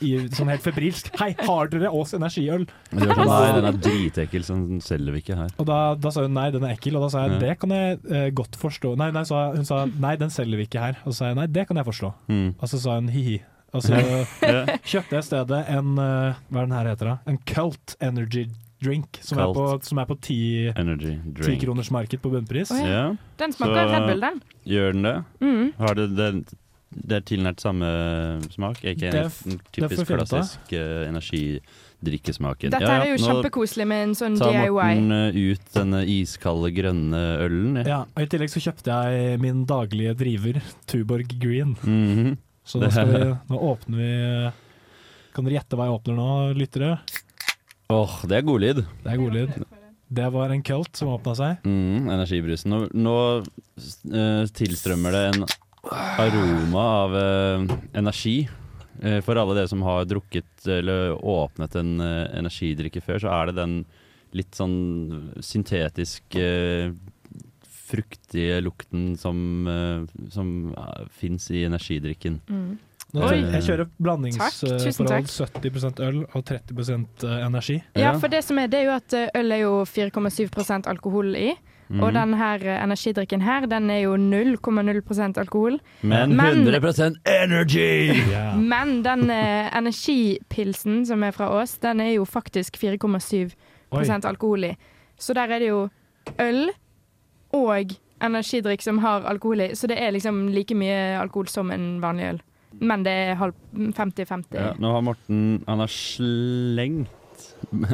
i, sånn helt febrilsk Hei, har dere Ås Energiøl? Men de var sånn, Nei, den er dritekkel, så den selger vi ikke her. Og da, da sa hun nei, den er ekkel, og da sa jeg Ja. det kan jeg uh, godt forstå. Nei, nei, sa, hun sa nei, den selger vi ikke her. Og så sa jeg nei, det kan jeg forstå. Mm. Og så sa hun hi-hi. Og så Ja. kjøpte jeg i stedet en uh, Hva er den her heter da? En Cult Energy Drink, som er på, Cult. som er på ti, Energy ti drink. kroners marked på bunnpris. Oh, ja. Ja, Den smaker Så- Red Bull, den. gjør den det? Mm. Har det, det, det er tilnært samme smak? Ikke en det typisk klassisk uh, energidrikkesmaken. Dette er jo kjempekoselig med en sånn DIY. Morten eh, ut denne iskalde, grønne ølen. Ja. Ja, og I tillegg så kjøpte jeg min daglige driver, Tuborg Green. Mhm. Så nå, vi, nå åpner vi Kan dere gjette hva jeg åpner nå, lyttere? Åh, det er god lyd. Det er god lyd. Det var en kult som åpna seg. Mm, energibrusen. Nå, nå uh, tilstrømmer det en aroma av uh, energi. Uh, for alle dere som har drukket eller åpnet en energidrikke før, så er det den litt sånn syntetisk fruktige lukten som, uh, som uh, fins i energidrikken. Mm. Nå, Oi. jeg kjører blandingsforhold. 70% øl og 30% energi. Ja, for det som er, det er jo at eh, øl er jo 4,7% alkohol i. Mm. Og den her eh, energidrikken her, den er jo 0,0% alkohol. Men Men- 100% energy! Yeah. Men den eh, energipilsen som er fra Ås, den er jo faktisk 4,7 Oi. alkohol i. Så der er det jo øl og energidrikk som har alkohol i. Så det er liksom like mye alkohol som en vanlig øl. Men det er 50-50. Ja, nå har Morten Han har slengt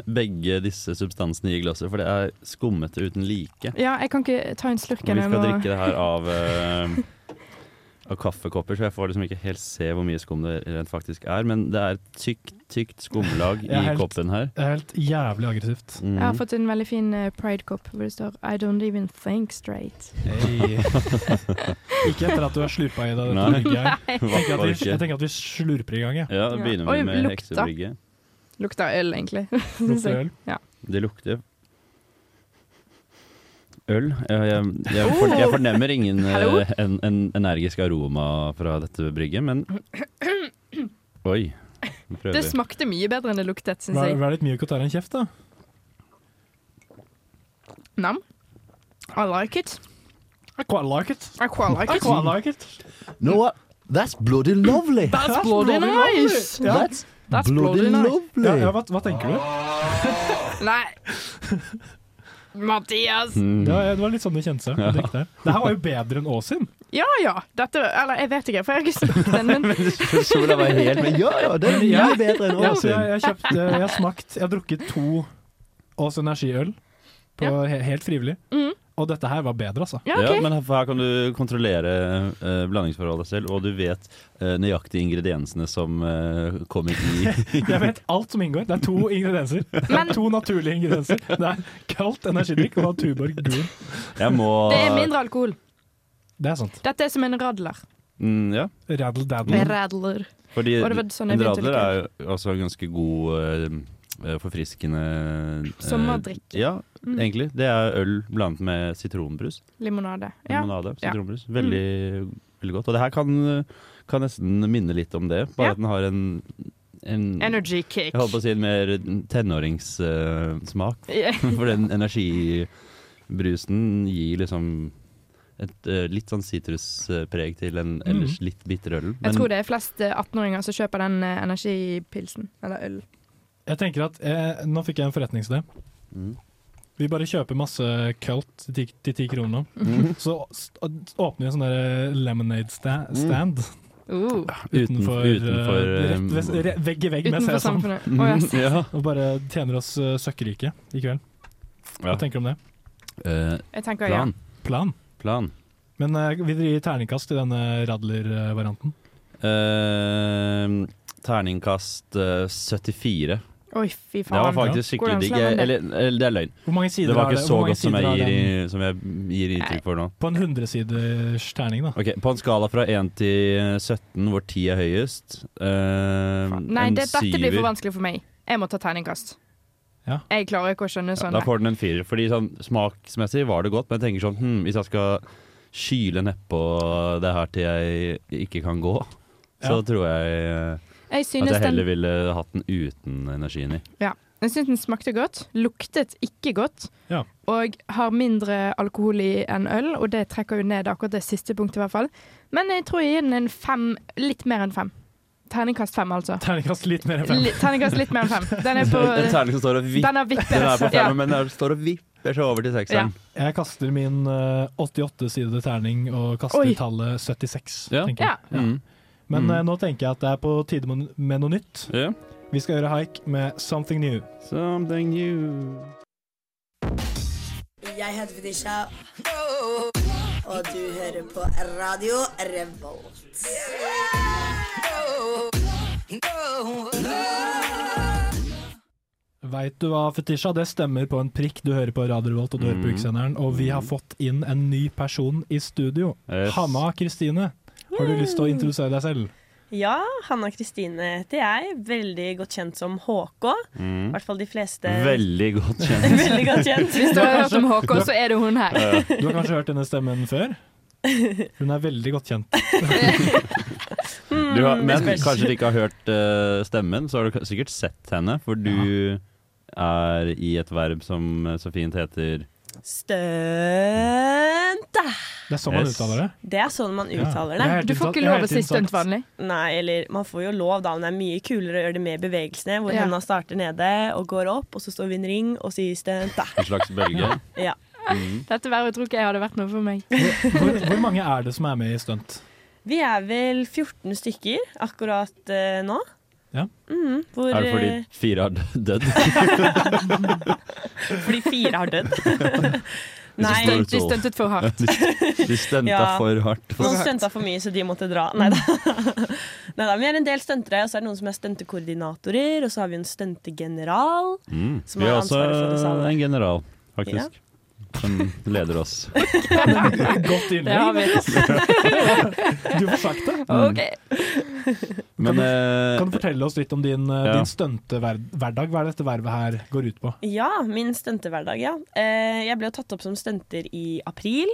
begge disse substansene i glasset, for det er skummete uten like. Ja, jeg kan ikke ta en slurk. ennå. vi skal drikke det her av, eh, av kaffekopper, så jeg får liksom ikke helt se hvor mye skum det rent faktisk er. Men det er et tykt, tykt skumlag i helt- koppen her. Det er helt jævlig aggressivt. Mhm. Jeg har fått en veldig fin uh, pride-kopp hvor det står I don't even think straight. Hey. ikke etter at du har slurpa i deg dette brygget her. Jeg tenker, at vi, jeg tenker at vi slurper i gang, jeg. Ja, da begynner vi med lukta. heksebrygge. Lukter øl, egentlig. Lukter øl. Ja. Det lukter øl. Jeg, jeg, jeg, for, jeg fornemmer ingen eh, en, en energisk aroma fra dette brygget, men Oi. Prøver Det smakte mye bedre enn det luktet, syns jeg. vær litt mjuk og ta deg en kjeft, da. Nam. I like it. I quite like it. I quite like I quite like it. No, what? That's bloody lovely. That's bloody nice. Yeah. That's, That's bloody, bloody nice. lovely. Ja, ja, hva, hva tenker du? Nei. Mathias. Mm. Det var, det var litt sånn det kjente seg. Ja. Det her var jo bedre enn Åsin. Ja ja. Dette Eller jeg vet ikke, for jeg har ikke smakt den. Men Sola var helt med. Ja, ja, den er mye bedre enn Ja, jeg, jeg, har kjøpt, jeg har smakt Jeg har drukket to Ås energiøl på, ja. helt frivillig. Mhm. Og dette her var bedre, altså. ja, Ja, men her, her kan du kontrollere uh, blandingsforholdet selv, og du vet uh, nøyaktig ingrediensene som uh, kommer i Jeg vet alt som inngår. Det er to ingredienser. Det er Men- to naturlige ingredienser. Det er kaldt energidrikk og Tuborg gul. Jeg må Det er mindre alkohol. Det er sant. Dette er som en radler. Mm, ja, Raddle daddle. Radler. fordi sånn en radler er jo også en ganske god eh, eh, forfriskende eh, Sommerdrikk. Ja, Mm. egentlig. Det er øl blandet med sitronbrus. Limonade. Limonade, Ja. sitronbrus. Veldig, veldig godt. Og det her kan, kan nesten minne litt om det, bare at den har en, en Energy kick. Jeg holdt på å si en mer tenåringssmak. Ja. For den energibrusen gir liksom et uh, litt sånn sitruspreg til en ellers litt bitter øl. Jeg tror det er flest eh, 18-åringer som kjøper den eh, energipilsen. Eller øl. Jeg tenker at eh, Nå fikk jeg en forretningsidé. Mm. Vi bare kjøper masse Cult til ti, kroner. Mm. Så åpner vi en sånn der lemonade sta stand Uh, utenfor, utenfor uh, rett eh, Vegg i vegg med Sesam. Å, yes. ja. Og bare tjener oss uh, søkkrike i kveld. Hva Ja. tenker du om det? Eh, Jeg tenker ja. plan. Plan. plan. Men uh, vil dere gi terningkast i denne Radler-varianten? Eh, terningkast eh, 74. Oi, fy Det var faktisk skikkelig digg. det? Eller, eller det er løgn. Hvor mange sider Det var ikke så godt som jeg, gir, i, som jeg gir inntrykk for nå. På en 100-siders terning, da. Okay, På en skala fra 1 til 17, hvor 10 er høyest eh, Nei, en det, dette blir for vanskelig for meg. Jeg må ta terningkast. Ja. Jeg klarer ikke å skjønne Ja, sånn. da får den en firer. Fordi sånn smaksmessig var det godt, men jeg tenker sånn hm, Hvis jeg skal skyle nedpå det her til jeg ikke kan gå, så Ja. tror jeg eh, synes at jeg heller den, ville hatt den uten energien i. ja, jeg synes den smakte godt. Luktet ikke godt. Ja. Og har mindre alkohol i enn øl, og det trekker jo ned akkurat det siste punktet, i hvert fall. Men jeg tror jeg gir den en fem, litt mer enn fem. Terningkast fem, altså. Terningkast litt mer enn fem. Terningkast litt mer enn fem. Den er på En terning som står og vipper. Den vippet. Den er på Ja. men den står og vipper seg over til sekseren. Jeg kaster min eh, 88-sidede terning og kaster Oi. tallet 76. Ja. tenker jeg. Ja. Mm. Men Mm. eh, nå tenker jeg at det er på tide med noe nytt. Yeah. Vi skal gjøre haik med Something New. Something new. Jeg heter Fetisha, og du hører på Radio Revolt. Veit du hva, Fetisha? Det stemmer på en prikk. Du hører på Radio Revolt og du hører på Mm. Ukesenderen. Og vi har fått inn en ny person i studio. Yes. Hanna Kristine. Har du lyst til å introdusere deg selv? Ja, Hanna Kristine heter jeg. Veldig godt kjent som HK. I Mm. hvert fall de fleste. Veldig godt kjent. Veldig godt kjent. Hvis du har hørt om HK, så er det hun her. Du har kanskje hørt denne stemmen før? Hun er veldig godt kjent. Du har, men kanskje du ikke har hørt uh, stemmen, så har du sikkert sett henne, for du er i et verb som eh, så fint heter Stønte. Det er sånn man Yes. uttaler det. Det er sånn man uttaler det. Du får ikke lov å si stunt vanlig. Nei, eller man får jo lov, da, men det er mye kulere å gjøre det med bevegelsene, hvor Ja. henda starter nede og går opp, og så står vi i en ring og sier stunt. en slags bølge. Ja. Mm. Dette vervet tror ikke jeg hadde vært noe for meg. Hvor, hvor mange er det som er med i stunt? Vi er vel 14 stykker akkurat uh, nå. Ja. Mm, hvor, Er det fordi eh, fire har dødd? fordi fire har dødd? Nei. De så- stuntet for hardt. De, de stunta Ja. for hardt. Noen stunta for mye, så de måtte dra. Nei da. Vi er en del stuntere, og så er det noen som er stuntekoordinatorer, og så har vi en stuntegeneral. Mm. Som Vi har også for en general, faktisk. Som leder oss. Godt Det innlegg. Du får sagt det. OK. Men eh, Kan du fortelle oss litt om din, eh, Ja. din stuntehverdag? Hva er det dette vervet her går ut på? Ja, min stuntehverdag, ja. Eh, jeg ble jo tatt opp som stunter i april.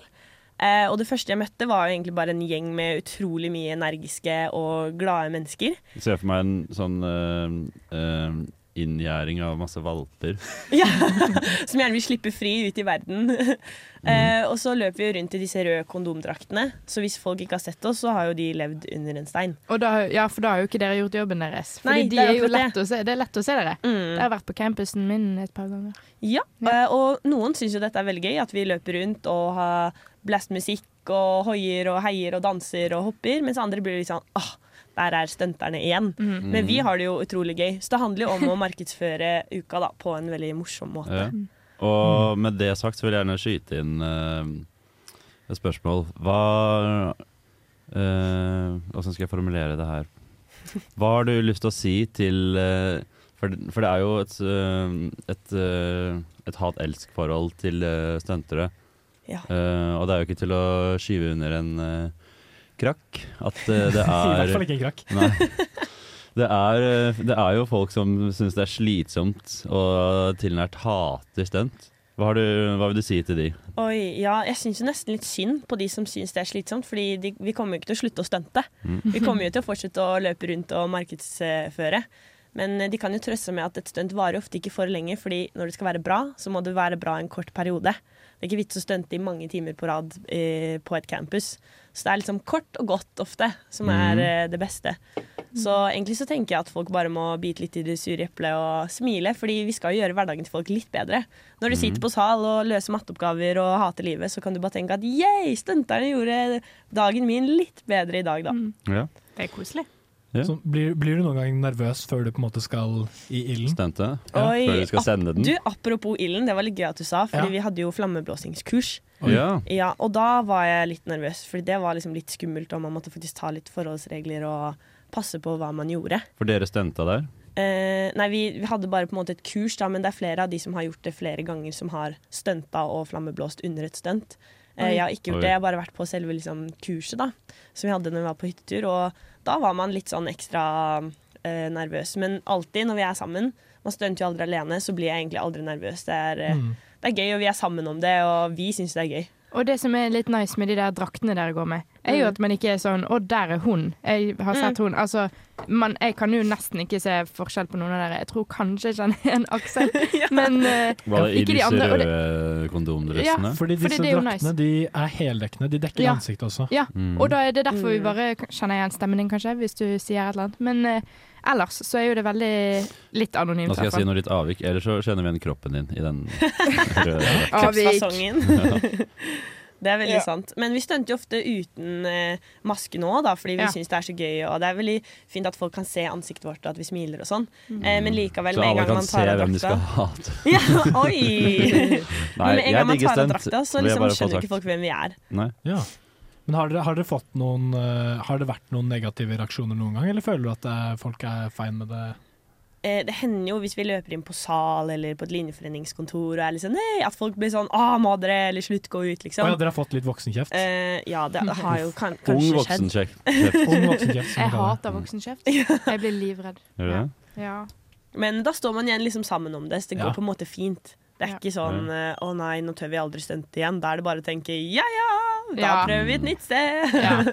Eh, og det første jeg møtte, var jo egentlig bare en gjeng med utrolig mye energiske og glade mennesker. jeg ser for meg en sånn eh, eh, inngjerding av masse valper. Ja, Som gjerne vil slippe fri ut i verden. eh, og så løper vi rundt i disse røde kondomdraktene. Så hvis folk ikke har sett oss, så har jo de levd under en stein. Og da, ja, for da har jo ikke dere gjort jobben deres. Fordi Nei, de det er jo lett å se. Det er lett å se dere. Mm. Jeg har vært på campusen min et par ganger. Ja, eh, og noen syns jo dette er veldig gøy, at vi løper rundt og har blastmusikk og hoier og heier og danser og hopper, mens andre blir litt sånn åh, der er stunterne igjen. Mm. Men vi har det jo utrolig gøy, så det handler jo om å markedsføre uka da, på en veldig morsom måte. Ja. Og med det sagt så vil jeg gjerne skyte inn uh, et spørsmål. Hva uh, Hvordan skal jeg formulere det her? Hva har du lyst til å si til uh, for, det- for det er jo et, et, et hat-elsk-forhold til uh, stuntere. Ja. Eh, og det er jo ikke til å skyve under en krakk at eh, det er I hvert fall ikke en krakk. Nei. Det er, eh, det er jo folk som syns det er slitsomt og tilnært hater stunt. Hva, du- hva vil du si til de? Oi, ja, jeg syns nesten litt synd på de som syns det er slitsomt, fordi de, vi kommer jo ikke til å slutte å stunte. Mm. Vi kommer jo til å fortsette å løpe rundt og markedsføre. Men eh, de kan jo trøste med at et stunt varer ofte ikke for lenge, fordi når det skal være bra, så må det være bra en kort periode. Det er ikke vits å stunte i mange timer på rad eh, på et campus. Så det er liksom kort og godt ofte som er Mm. det beste. Så egentlig så tenker jeg at folk bare må bite litt i det sure eplet og smile, fordi vi skal jo gjøre hverdagen til folk litt bedre. Når du Mm. sitter på sal og løser matteoppgaver og hater livet, så kan du bare tenke at yeah, stunterne gjorde dagen min litt bedre i dag, da. Ja. Det er koselig. Ja. Så blir, blir du noen gang nervøs før du på en måte skal i ilden? Stunte? Oi, Før du skal sende den? Du, apropos ilden, det var litt gøy at du sa, fordi Ja. vi hadde jo flammeblåsingskurs. Ja. Ja, og da var jeg litt nervøs, fordi det var liksom litt skummelt, og man måtte faktisk ta litt forholdsregler og passe på hva man gjorde. For dere stunta der? Eh, nei, vi, vi hadde bare på en måte et kurs, da, men det er flere av de som har gjort det flere ganger, som har stunta og flammeblåst under et stunt. Eh, jeg har ikke gjort Oi. det, jeg har bare vært på selve liksom, kurset da, som vi hadde når vi var på hyttetur. Og da var man litt sånn ekstra eh, nervøs. Men alltid når vi er sammen, man stunter jo aldri alene, så blir jeg egentlig aldri nervøs. Det er, eh, Mm. det er gøy, og vi er sammen om det, og vi syns det er gøy. Og det som er litt nice med de der draktene dere går med, er jo Mm. at man ikke er sånn 'Å, der er hun'. Jeg har sett Mm. hun. Altså, man, jeg kan jo nesten ikke se forskjell på noen av dere. Jeg tror kanskje jeg kjenner en Aksel, men uh, Var det i ikke de andre. I disse røde kondomdressene? Ja, Fordi disse fordi draktene nice. de er heldekkende. De dekker Ja. ansiktet også. Ja, Mm. og da er det derfor vi Mm. bare kjenner igjen stemmen din, kanskje, hvis du sier et eller annet. Men uh, ellers så er jo det veldig litt anonymt. Nå skal jeg si noe litt avvik, ellers så kjenner vi igjen kroppen din i den røde Avvik. Kroppsfasongen. Det er veldig Ja. sant. Men vi stunter jo ofte uten eh, maske nå, da, fordi vi Ja. syns det er så gøy. Og det er veldig fint at folk kan se ansiktet vårt, og at vi smiler og sånn. Mm. Eh, men likevel, Så med en alle gang kan man se tar av hvem de skal hate. Ja, oi! Nei, men med en gang man tar av drakta, så liksom skjønner ikke folk hvem vi er. Nei. Ja. Men har dere, har dere fått noen uh, Har det vært noen negative reaksjoner noen gang, eller føler du at det er, folk er fein med det? Eh, det hender jo hvis vi løper inn på sal eller på et linjeforeningskontor og er liksom Nei, at folk blir sånn Å, må dere eller slutt, gå ut, Å liksom. ja, dere har fått litt voksenkjeft? Eh, ja, det har jo kan, Ung kanskje voksenkjeft. skjedd. Ung voksenkjeft, Jeg hater voksenkjeft. Jeg blir livredd. Gjør du det? Ja. Men da står man igjen liksom sammen om det, så det går på en måte fint. Det er ikke sånn eh, 'å nei, nå tør vi aldri stunte igjen'. Da er det bare å tenke 'ja ja, da Ja. prøver vi et nytt sted'.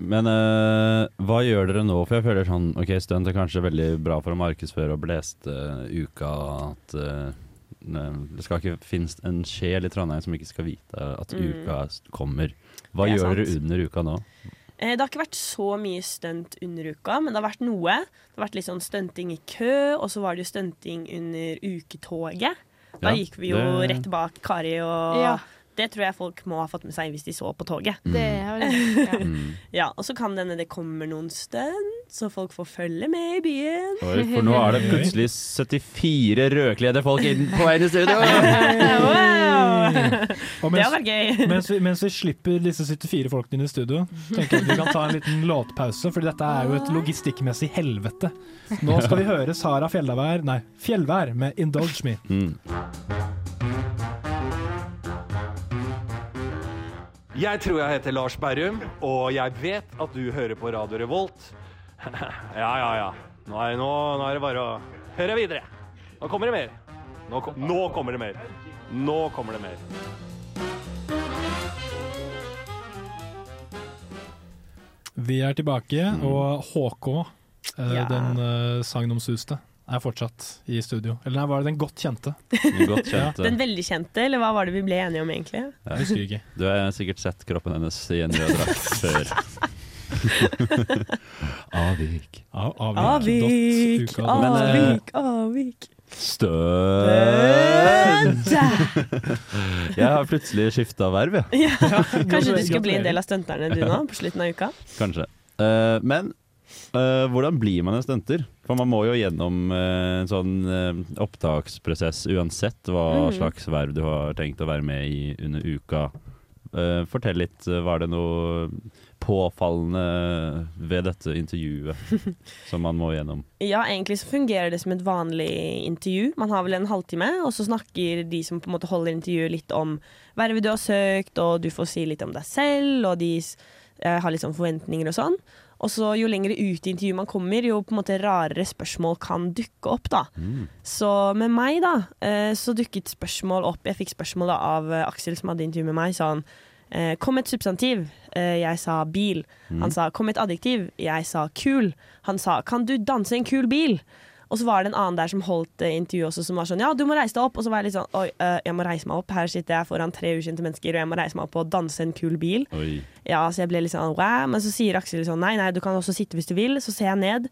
Men uh, hva gjør dere nå? For jeg føler sånn Ok, stunt er kanskje veldig bra for å markedsføre og blæste uka at uh, det skal ikke finnes en sjel i Trondheim som ikke skal vite at Mm. uka kommer. Hva er gjør dere under uka nå? Eh, Det har ikke vært så mye stunt under uka, men det har vært noe. Det har vært litt sånn stunting i kø, og så var det jo stunting under uketoget. Da Ja, gikk vi jo det- rett bak Kari, og Ja. Det tror jeg folk må ha fått med seg hvis de så på toget. Det har jeg. Ja. Mm. Ja, Og så kan det hende det kommer noen stunt, så folk får følge med i byen. Oi, for nå er det plutselig 74 rødkledde folk inn på vei inn i studio! Wow! mens, Det har vært gøy. mens, vi, mens vi slipper disse 74 folkene inn i studio, tenker jeg at vi kan ta en liten låtpause, for dette er jo et logistikkmessig helvete. Nå skal vi høre Sara Fjellvær, nei, Fjellvær med 'Indulge Me'. Mm. Jeg tror jeg heter Lars Berrum, og jeg vet at du hører på Radio Revolt. ja, ja, ja. Nå er, nå, nå er det bare å høre videre. Nå kommer det mer. Nå, kom, nå kommer det mer. Nå kommer det mer. Vi er tilbake, og HK, eh, Ja. den uh, sagnomsuste, er fortsatt i studio. Eller nei, var det den godt kjente? Godt kjente. Den veldig kjente, eller hva var det vi ble enige om egentlig? Jeg husker ikke. Du har sikkert sett kroppen hennes i en rød drakt før. Avvik. Av, Avvik, Avvik, Men, eh, avvik, avvik. Stønt! Jeg har plutselig skifta verv, jeg. Ja. Kanskje du skal bli en del av stunterne du nå, på slutten av uka? Kanskje. Eh, men eh, hvordan blir man en stunter? For man må jo gjennom uh, en sånn uh, opptaksprosess uansett hva mm. slags verv du har tenkt å være med i under uka. Fortell litt, var det noe påfallende ved dette intervjuet som man må gjennom? Ja, egentlig så fungerer det som et vanlig intervju. Man har vel en halvtime, og så snakker de som på en måte holder intervjuet litt om vervet du har søkt, og du får si litt om deg selv, og de eh, har litt sånn forventninger og sånn. Og så jo lenger ut i intervjuet man kommer, jo på en måte rarere spørsmål kan dukke opp, da. Så med meg, da, eh, så dukket spørsmål opp Jeg fikk spørsmål da, av eh, Aksel som hadde intervju med meg, sånn Kom et substantiv. Jeg sa bil. Mm. Han sa kom et adjektiv. Jeg sa kul. Han sa kan du danse en kul bil? Og så var det en annen der som holdt eh, intervju også, som var sånn ja, du må reise deg opp. Og så var jeg litt sånn oi, eh, jeg må reise meg opp. Her sitter jeg foran tre ukjente mennesker, og jeg må reise meg opp og danse en kul bil. Oi. Ja, så jeg ble litt sånn wow. Men så sier Aksel sånn nei, nei, du kan også sitte hvis du vil. Så ser jeg ned.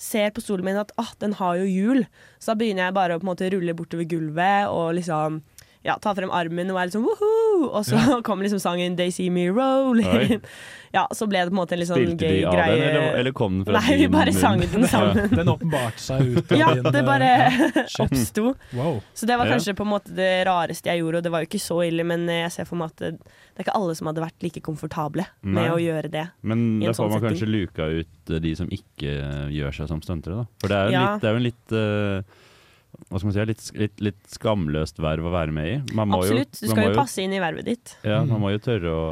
Ser på stolen min at ah, den har jo hjul. Så da begynner jeg bare å på en måte rulle bortover gulvet og liksom ja, ta frem armen og være litt sånn woho! Og så Ja. kom liksom sangen They See Me Rolling. Ja, så ble det på en måte en litt sånn Spilte gøy de av greie. den, eller, eller kom den fra Nei, vi bare sang den sammen. Den åpenbarte seg ut av Ja, din det eh, bare ja, oppsto. Wow. Så det var Ja. kanskje på en måte det rareste jeg gjorde, og det var jo ikke så ille, men jeg ser for meg at det, det er ikke alle som hadde vært like komfortable med Nei. å gjøre det. Men i da får sånn man setting. kanskje luka ut eh, de som ikke eh, gjør seg som stuntere, da. For det er jo, Ja. litt, det er en litt eh, hva skal man si, litt, litt, litt skamløst verv å være med i. Man må Absolutt. Jo, Du skal må jo passe inn i vervet ditt. Ja, Mm. man må jo tørre å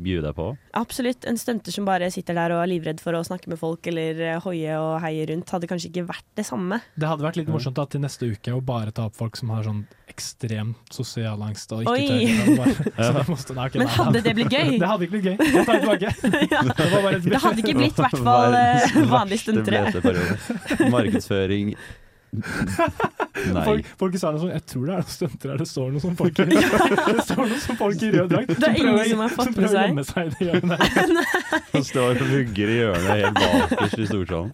bjude deg på. Absolutt. En stunter som bare sitter der og er livredd for å snakke med folk eller eh, hoie og heie rundt, hadde kanskje ikke vært det samme. Det hadde vært litt morsomt da, til neste uke å bare ta opp folk som har sånn ekstremt sosial angst og ikke Oi. tør. Bare, så det måste, nei, ok, Men hadde det blitt gøy? Det hadde ikke blitt gøy. Jeg tar det tilbake. Det, var bare et Det hadde ikke blitt i hvert fall eh, vanlig stuntere. Markedsføring Nei. Folk, folk sa noe sånn Jeg tror det er noen stunter her det står noe sånn folk i Det står noen sånn folk i rød drakt. Det er som ingen prøver- som har fått som med prøver å seg. gjemme seg i det hjørnet. Han står og vugger i hjørnet helt bakerst i storsalen.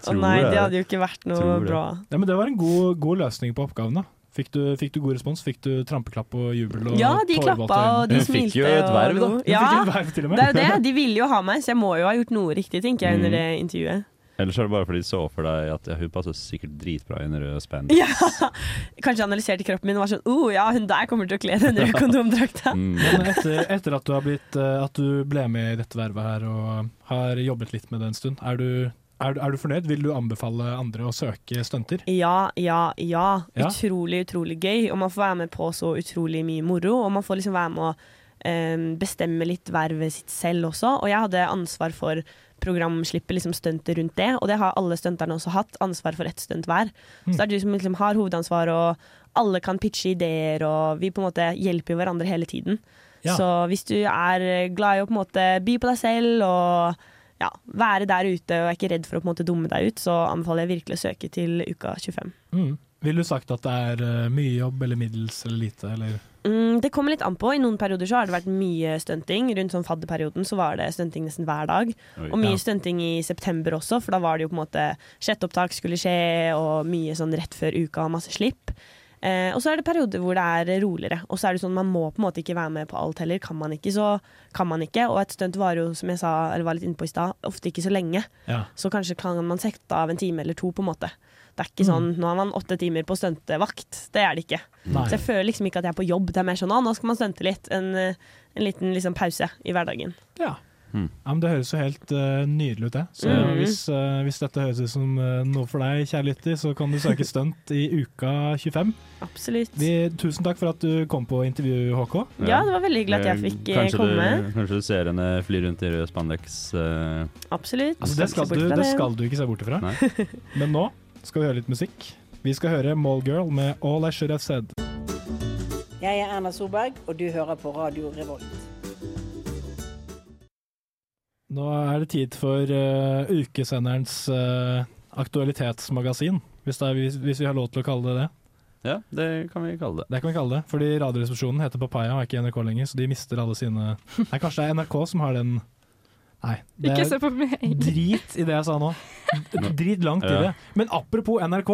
Å nei, det hadde jo ikke vært noe det. bra. Ja, men det var en god, god løsning på oppgaven. da Fikk du, fikk du god respons? Fikk du trampeklapp og jubel? Og Ja, de klappa og de smilte. jo et verv, da. fikk Ja, et verv til og med. det er jo det. De ville jo ha meg, så jeg må jo ha gjort noe riktig, tenker jeg, under Mm. det intervjuet. Ellers er det bare fordi de så for deg at ja, hun passer sikkert dritbra i en rød spandex. Ja, Kanskje analyserte kroppen min og var sånn oh, ja, hun der kommer til å kle den røde kondomdrakta. Mm. Men etter, etter at, du har blitt, eh, at du ble med i dette vervet her og har jobbet litt med det en stund, er du, er, er du fornøyd? Vil du anbefale andre å søke stunter? Ja, ja, ja. Ja. Utrolig, utrolig gøy. Og man får være med på så utrolig mye moro. Og man får liksom være med å um, bestemme litt vervet sitt selv også. Og jeg hadde ansvar for programslippet, liksom stuntet rundt det. Og det har alle stunterne også hatt. Ansvar for ett stunt hver. Mm. Så det er du som liksom har hovedansvar, og alle kan pitche ideer, og vi på en måte hjelper hverandre hele tiden. Ja. Så hvis du er glad i å på en måte by på deg selv og ja, være der ute og er ikke redd for å på en måte dumme deg ut, så anbefaler jeg virkelig å søke til uka 25. Mm. Vil du sagt at det er eh, mye jobb, eller middels, eller lite, eller Mm, det kommer litt an på. I noen perioder så har det vært mye stunting. Rundt sånn fadderperioden så var det stunting nesten hver dag. Oi. Og mye Ja. stunting i september også, for da var det jo på en måte sjette opptak skulle skje, og mye sånn rett før uka og masse slipp. Eh, og så er det perioder hvor det er roligere. Og så er det sånn man må på en måte ikke være med på alt heller. Kan man ikke, så kan man ikke. Og et stunt varer jo, som jeg sa, eller var litt inne på i stad, ofte ikke så lenge. Ja. Så kanskje kan man sette av en time eller to, på en måte. Det er ikke Mm. sånn nå har man åtte timer på stuntevakt. Det er det ikke. Nei. Så jeg føler liksom ikke at jeg er på jobb. Det er mer sånn nå skal man stunte litt. En, eh, en liten liksom, pause i hverdagen. Ja. Mm. Ja, men Det høres jo helt uh, nydelig ut, det. Så mm. hvis, uh, hvis dette høres ut som uh, noe for deg, kjære lytter, så kan du søke stunt i uka 25. Absolutt. Vi, tusen takk for at du kom på intervju, HK. Ja, det var veldig hyggelig at jeg fikk eh, kanskje komme. Du, kanskje du ser henne fly rundt i rød spandex. Absolutt. Altså, det, skal du, det. skal du ikke se bort ifra. Men nå skal vi høre litt musikk. Vi skal høre Mallgirl med All I Should Have Said. Jeg er Erna Solberg, og du hører på Radio Revolt. Nå er det tid for uh, ukesenderens uh, aktualitetsmagasin, hvis, det er, hvis, hvis vi har lov til å kalle det det. ja, det kan vi kalle det. Det kan vi kalle det, fordi Radioresepsjonen heter Papaya og er ikke NRK lenger, så de mister alle sine Nei, kanskje det er NRK som har den Nei. Det Ikke se på meg. drit i det jeg sa nå. Drit langt i det. Men apropos NRK.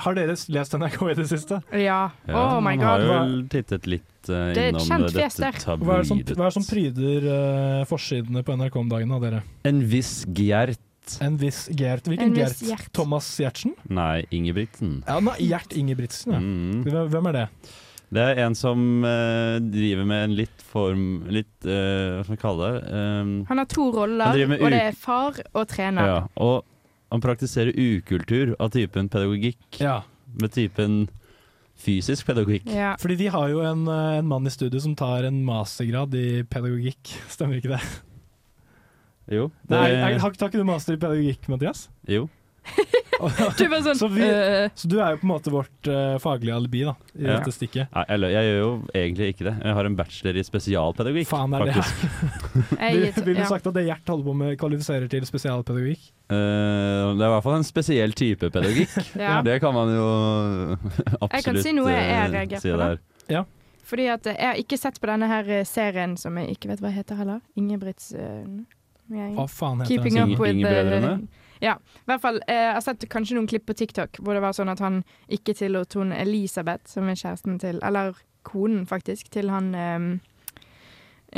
Har dere lest NRK i det siste? Ja. Oh my man god. har hva- jo tittet litt uh, Det innom kjent dette der. Hva er det som, hva er det som pryder uh, forsidene på NRK om dagen, av dere? En viss Gjert. En viss Gert. Hvilken viss Gert? Gjert. Thomas Gjertsen? Nei, Ingebrigtsen. Ja, nei, Gjert Ingebrigtsen, ja. Mm. Hvem er det? Det er en som uh, driver med en litt form Litt uh, Hva skal vi kalle det? Um, Han har to roller, og det er far og trener. ja, og han praktiserer ukultur av typen pedagogikk Ja. med typen fysisk pedagogikk. Ja. Fordi de har jo en, eh, en mann i studio som tar en mastergrad i pedagogikk. Stemmer ikke det? Jo. Det, Nei, har tar ikke du master i pedagogikk, Mathias? jo. Du sånn Så vi- øh, Så du er jo på en måte vårt uh, faglige alibi da, i Ja. dette stikket. Ja, eller jeg gjør jo egentlig ikke det. Jeg har en bachelor i spesialpedagogikk, Faen er det faktisk. Vil, jeg, vil du ja. sagt at det Gjert holder på med kvalifiserer til spesialpedagogikk? Uh, det er i hvert fall en spesiell type pedagogikk. Ja. Det kan man jo absolutt Jeg kan si noe jeg reagerer si der. Fordi at eh, jeg har ikke sett på denne her eh, serien som jeg ikke vet hva heter heller. Ingebrigts uh, Hva faen heter Keeping den? up Inge- with Ingebrødrene? Ja, i hvert fall. eh, Jeg har sett kanskje noen klipp på TikTok hvor det var sånn at han ikke tillot hun Elisabeth, som er kjæresten til Eller konen, faktisk, til han eh,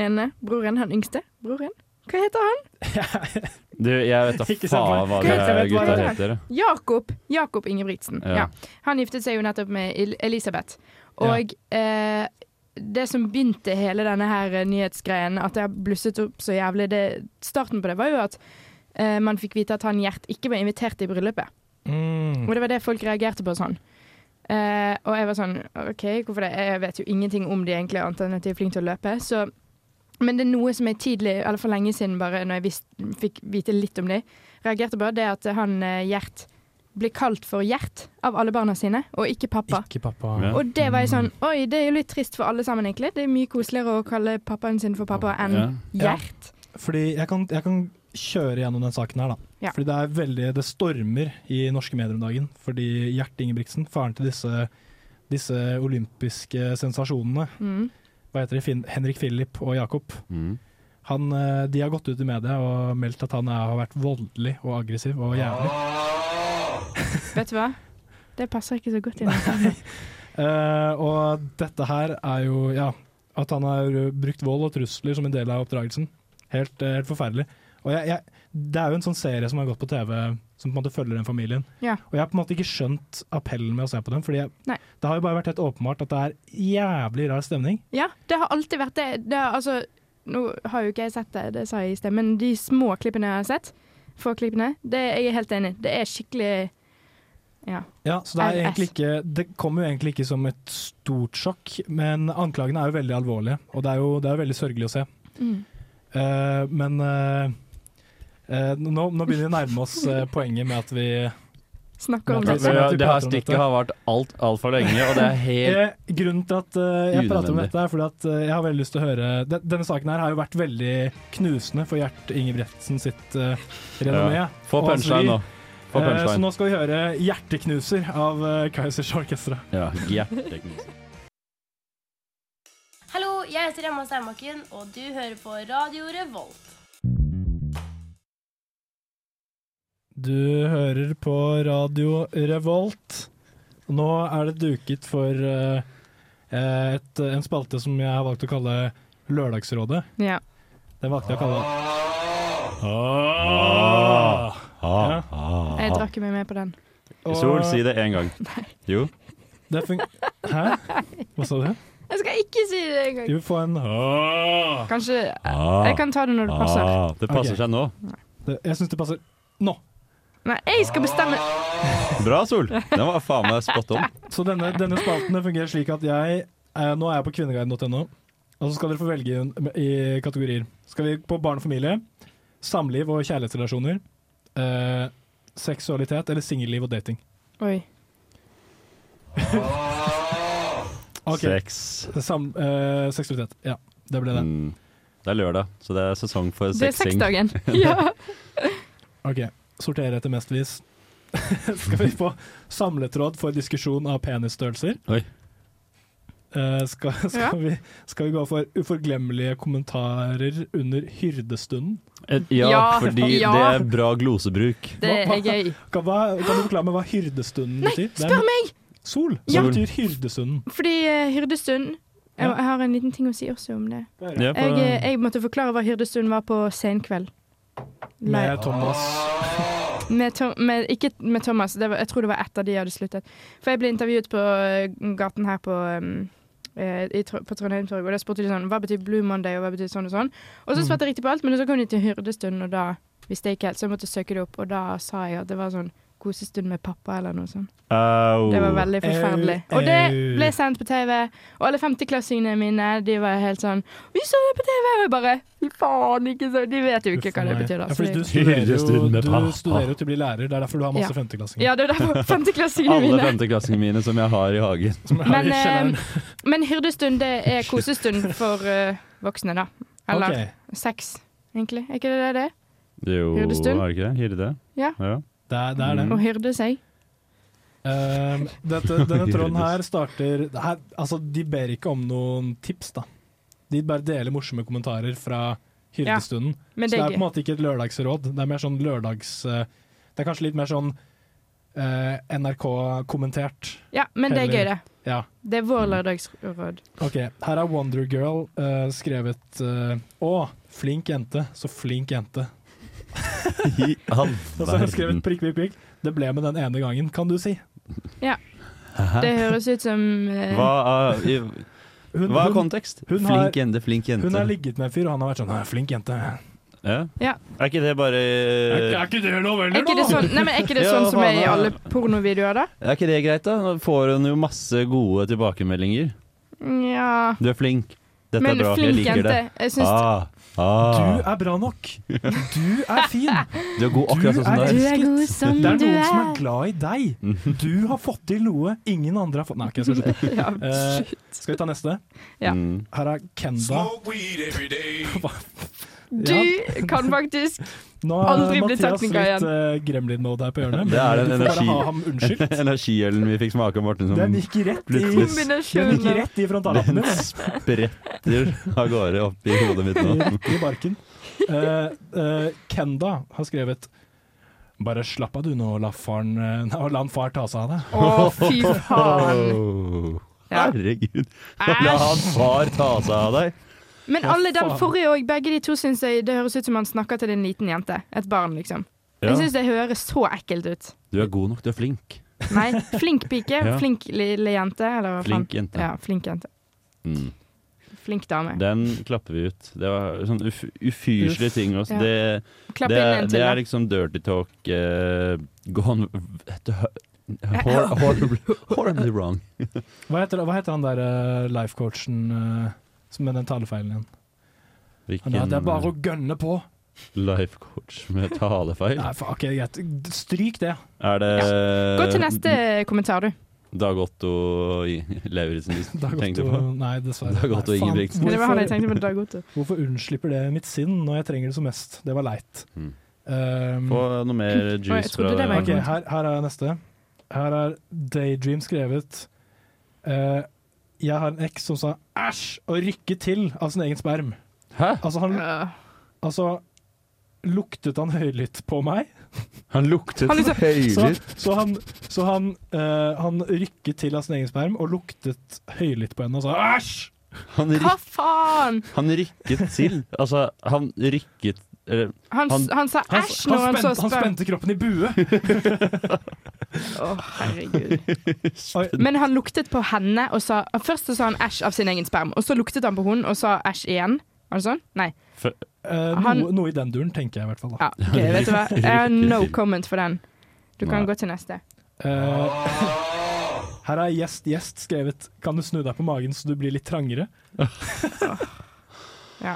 ene broren, han yngste broren. Hva heter han? Du, jeg vet da faen hva de gutta det er. heter. Jakob. Jakob Ingebrigtsen. Ja. Ja. Han giftet seg jo nettopp med Elisabeth. Og eh, det som begynte hele denne her eh, nyhetsgreien, at det har blusset opp så jævlig, det, starten på det var jo at eh, man fikk vite at han Gjert ikke var invitert i bryllupet. Mm. Og det var det folk reagerte på sånn. Eh, og jeg var sånn OK, hvorfor det? Jeg vet jo ingenting om de egentlig, annet enn at de er flinke til å løpe. Så, men det er noe som jeg tidlig, eller for lenge siden, bare når jeg visst, fikk vite litt om de, reagerte på, det at han eh, Gjert blir kalt for Gjert av alle barna sine, og ikke pappa. Ikke pappa. Ja. Og det var jeg sånn Oi, det er jo litt trist for alle sammen, egentlig. Det er mye koseligere å kalle pappaen sin for pappa enn Ja. Gjert. Fordi jeg kan, jeg kan kjøre gjennom den saken her, da. Ja. Fordi det er veldig Det stormer i norske medier om dagen. Fordi Gjert Ingebrigtsen, faren til disse, disse olympiske sensasjonene, Mm. hva heter de, Henrik Philip og Jakob, Mm. han, eh, de har gått ut i media og meldt at han er, har vært voldelig og aggressiv og jævlig. Vet du hva? Det passer ikke så godt inn. uh. Eh, og dette her er jo ja, at han har brukt vold og trusler som en del av oppdragelsen. Helt, eh, helt forferdelig. Og jeg, jeg, det er jo en sånn serie som har gått på TV som på en måte følger den familien. Ja. Og jeg har på en måte ikke skjønt appellen med å se på den, fordi jeg, det har jo bare vært helt åpenbart at det er jævlig rar stemning. Ja, det har alltid vært det. det har, altså, nå har jo ikke jeg sett det, det sa jeg i sted, men de små klippene jeg har sett, få klippene, det jeg er helt enig. Det er skikkelig Ja. Ja, så det, er ikke, det kommer jo egentlig ikke som et stort sjokk, men anklagene er jo veldig alvorlige, og det er jo det er jo veldig sørgelig å se. Mm. Uh, men eh, eh, nå, nå begynner vi å nærme oss uh, poenget med at vi Snakker om det. vi- det her stikket har vart alt altfor lenge, og det er helt Eh, grunnen til at uh, jeg prater om dette, er fordi at jeg har veldig lyst til å høre de, Denne saken her har jo vært veldig knusende for Gjert Ingebretsen sitt uh, renommé. Ja. Få punchline liv. nå. Få så nå skal vi høre 'Hjerteknuser' av uh, Kaizers Orkestra. Ja, hjerteknuser. Hallo, jeg heter Emma Steinbakken, og du hører på Radio Revolt. Du hører på Radio Revolt. Nå er det duket for uh, et, en spalte som jeg har valgt å kalle Lørdagsrådet. Ja. Den valgte jeg å kalle Ah. Ja. Jeg drakk ikke meg med på den. Og Sol, si det én gang. Jo. Det fun Hæ? Hva sa du? Jeg skal ikke si det engang. Du får en ah. Kanskje Ah. Jeg kan ta det når det passer. Ah, det passer okay. seg nå. Det, jeg syns det passer nå. Nei, jeg skal bestemme. Bra, Sol. Den var faen meg spot on. Så denne, denne spalten fungerer slik at jeg eh, Nå er jeg på kvinneguiden.no, og så skal dere få velge i, i kategorier. Skal vi på barn og familie, samliv og kjærlighetsrelasjoner, eh, seksualitet eller singelliv og dating? Oi. Ok. Sex. Sam, eh, seksualitet. Ja, det ble det. Mm. Det er lørdag, så det er sesong for Det er sexing. sexdagen. Ja. Ok, sortere etter mestvis, skal vi få samletråd for diskusjon av penisstørrelser? Oi. Eh, skal, skal, Ja. vi, skal vi gå for uforglemmelige kommentarer under hyrdestunden? Et, Ja, Ja, fordi ja. det er bra glosebruk. Det er gøy. Kan, hva, kan du forklare meg hva hyrdestunden Nei, betyr? Det er spør meg! Sol. Hva Ja. betyr hyrdestunden? Fordi uh, hyrdestunden jeg, jeg har en liten ting å si også om det. Ja, Jeg, eh, jeg måtte forklare hva hyrdestunden var på senkveld. Med Thomas. Med, Tom, med, ikke med Thomas, det var, jeg tror det var etter de hadde sluttet. For jeg ble intervjuet på eh, gaten her på, um, i, på Trondheim Torg, og da spurte de sånn Hva betyr Blue Monday, og hva betyr sånn og sånn? Og så Mm. svarte jeg riktig på alt, men så kom de til hyrdestund, og da visste jeg ikke helt, så jeg måtte søke det opp, og da sa jeg at det var sånn kosestund med pappa, eller noe sånt. Oh. Det var veldig forferdelig. Og det ble sendt på TV, og alle femteklassingene mine de var helt sånn 'Vi så det på TV!' Og jeg bare Fy faen, ikke så De vet jo ikke hva det betyr, da. Ja, du studerer, jo, du studerer jo til å bli lærer, det er derfor du har masse Ja. femteklassinger. Ja, det er derfor femteklassingene Alle mine. femteklassingene mine som jeg har i hagen. Er Men, eh, men hyrdestund, det er kosestund for uh, voksne, da. Eller okay. sex, egentlig. Er ikke det det? det? Jo, Hyrdestund? er det ikke det? Hyrde? Ja. ja. Det er, det er det. Å hyrde seg. Um, dette, denne tråden her starter her, Altså, de ber ikke om noen tips, da. De bare deler morsomme kommentarer fra hyrdestunden. men Så det er på en måte ikke et lørdagsråd. Det er mer sånn lørdags... eh, det er kanskje litt mer sånn eh, NRK-kommentert. Ja, men det er gøy, det. Ja. Det er vår lørdagsråd. Ok, her er Wonder Girl eh, skrevet uh, Å, flink jente. Så flink jente. I all Og så har jeg skrevet prikk, prikk, prikk. Det ble med den ene gangen, kan du si. Ja. Det høres ut som eh, Hva er, i, Hun- hva er hun- kontekst? hun flink jente, flink jente. Hun har ligget med en fyr, og han har vært sånn «Nei, flink jente. ja. Ja. Er ikke det bare Er ikke det lov Er ikke det sånn, nei, men er ikke det Ja, sånn som er i alle pornovideoer, da? Er ikke det greit, da? Nå får hun jo masse gode tilbakemeldinger. Ja Du er flink. Dette Men er bra. flink jeg liker det. jente, jeg syns- ah, ah. Du er bra nok. Du er fin. Du er god akkurat sånn som du er. Du er god som Det er noen som er. er glad i deg. Du har fått til noe ingen andre har fått Nei, ok, skal. Ja, uh, skal vi ta neste? Ja. Mm. Her er Kenda. Du kan faktisk Nå er aldri bli Mathias tekniker litt igjen. uh, gremlin-mode her på hjørnet. Det er den energi, energiølen vi fikk smake av Morten som Den gikk rett i, den gikk rett i frontalappen Den spretter av gårde opp i hodet mitt nå. Rett i barken. Uh, uh, Kenda har skrevet bare slapp av du nå, la, faren, eh, nei, la han far ta seg av deg. Å, fy faen. Herregud. La han far ta seg av deg. Men alle den forrige òg, begge de to syns jeg det høres ut som han snakker til en liten jente. Et barn, liksom. Ja. Jeg syns det høres så ekkelt ut. Du er god nok, du er flink. Nei, flink pike, Ja. flink lille jente, eller hva faen? Flink jente. Ja, flink jente. Mm. Flink dame. Den klapper vi ut. Det var sånn uf ufyselige Uff. ting også. Ja. Det, det, er, det er liksom dirty talk uh, gone hor horribly, horribly wrong. Hva heter, hva heter han der uh, life-coachen eh, som med den talefeilen igjen? Han er, det er bare å gønne på. life coach med talefeil? Nei, fuck, ok, greit. Stryk det. Er det Gå til neste kommentar, du. Dag Otto Lauritzen du Dag tenkte Otto- på? Nei, dessverre. Dag Otto. Ingebrigtsen. Men det var han jeg tenkte på, Dag Otto. Hvorfor unnslipper det mitt sinn når jeg trenger det som mest? Det var leit. Mm. Um, Få noe mer juice fra okay, her, her er neste. Her er Daydream skrevet. Eh, jeg har en eks som sa æsj og rykket til av sin egen sperm. Hæ? Altså, han, altså Luktet han høylytt på meg? Han luktet Han liksom- høylytt? Så, så han, så han, uh, han rykket til av sin egen sperm og luktet høylytt på henne og sa æsj! Han, ryk, Hva faen? han rykket til. Altså, han rykket eller, Han, han, sa Han, æsj når han så spente, han spente kroppen i bue. Å, herregud. Men han luktet på henne og sa Først så sa han æsj av sin egen sperm, og så luktet han på hun og sa æsj igjen. Var det sånn? Nei. Eh, Han- noe, noe i den duren, tenker jeg i hvert fall. Da. Ja, ok, vet du hva? Jeg har no comment for den. Du kan Nei. gå til neste. Uh, her er gjest, gjest skrevet Kan du snu deg på magen så du blir litt trangere? Ja.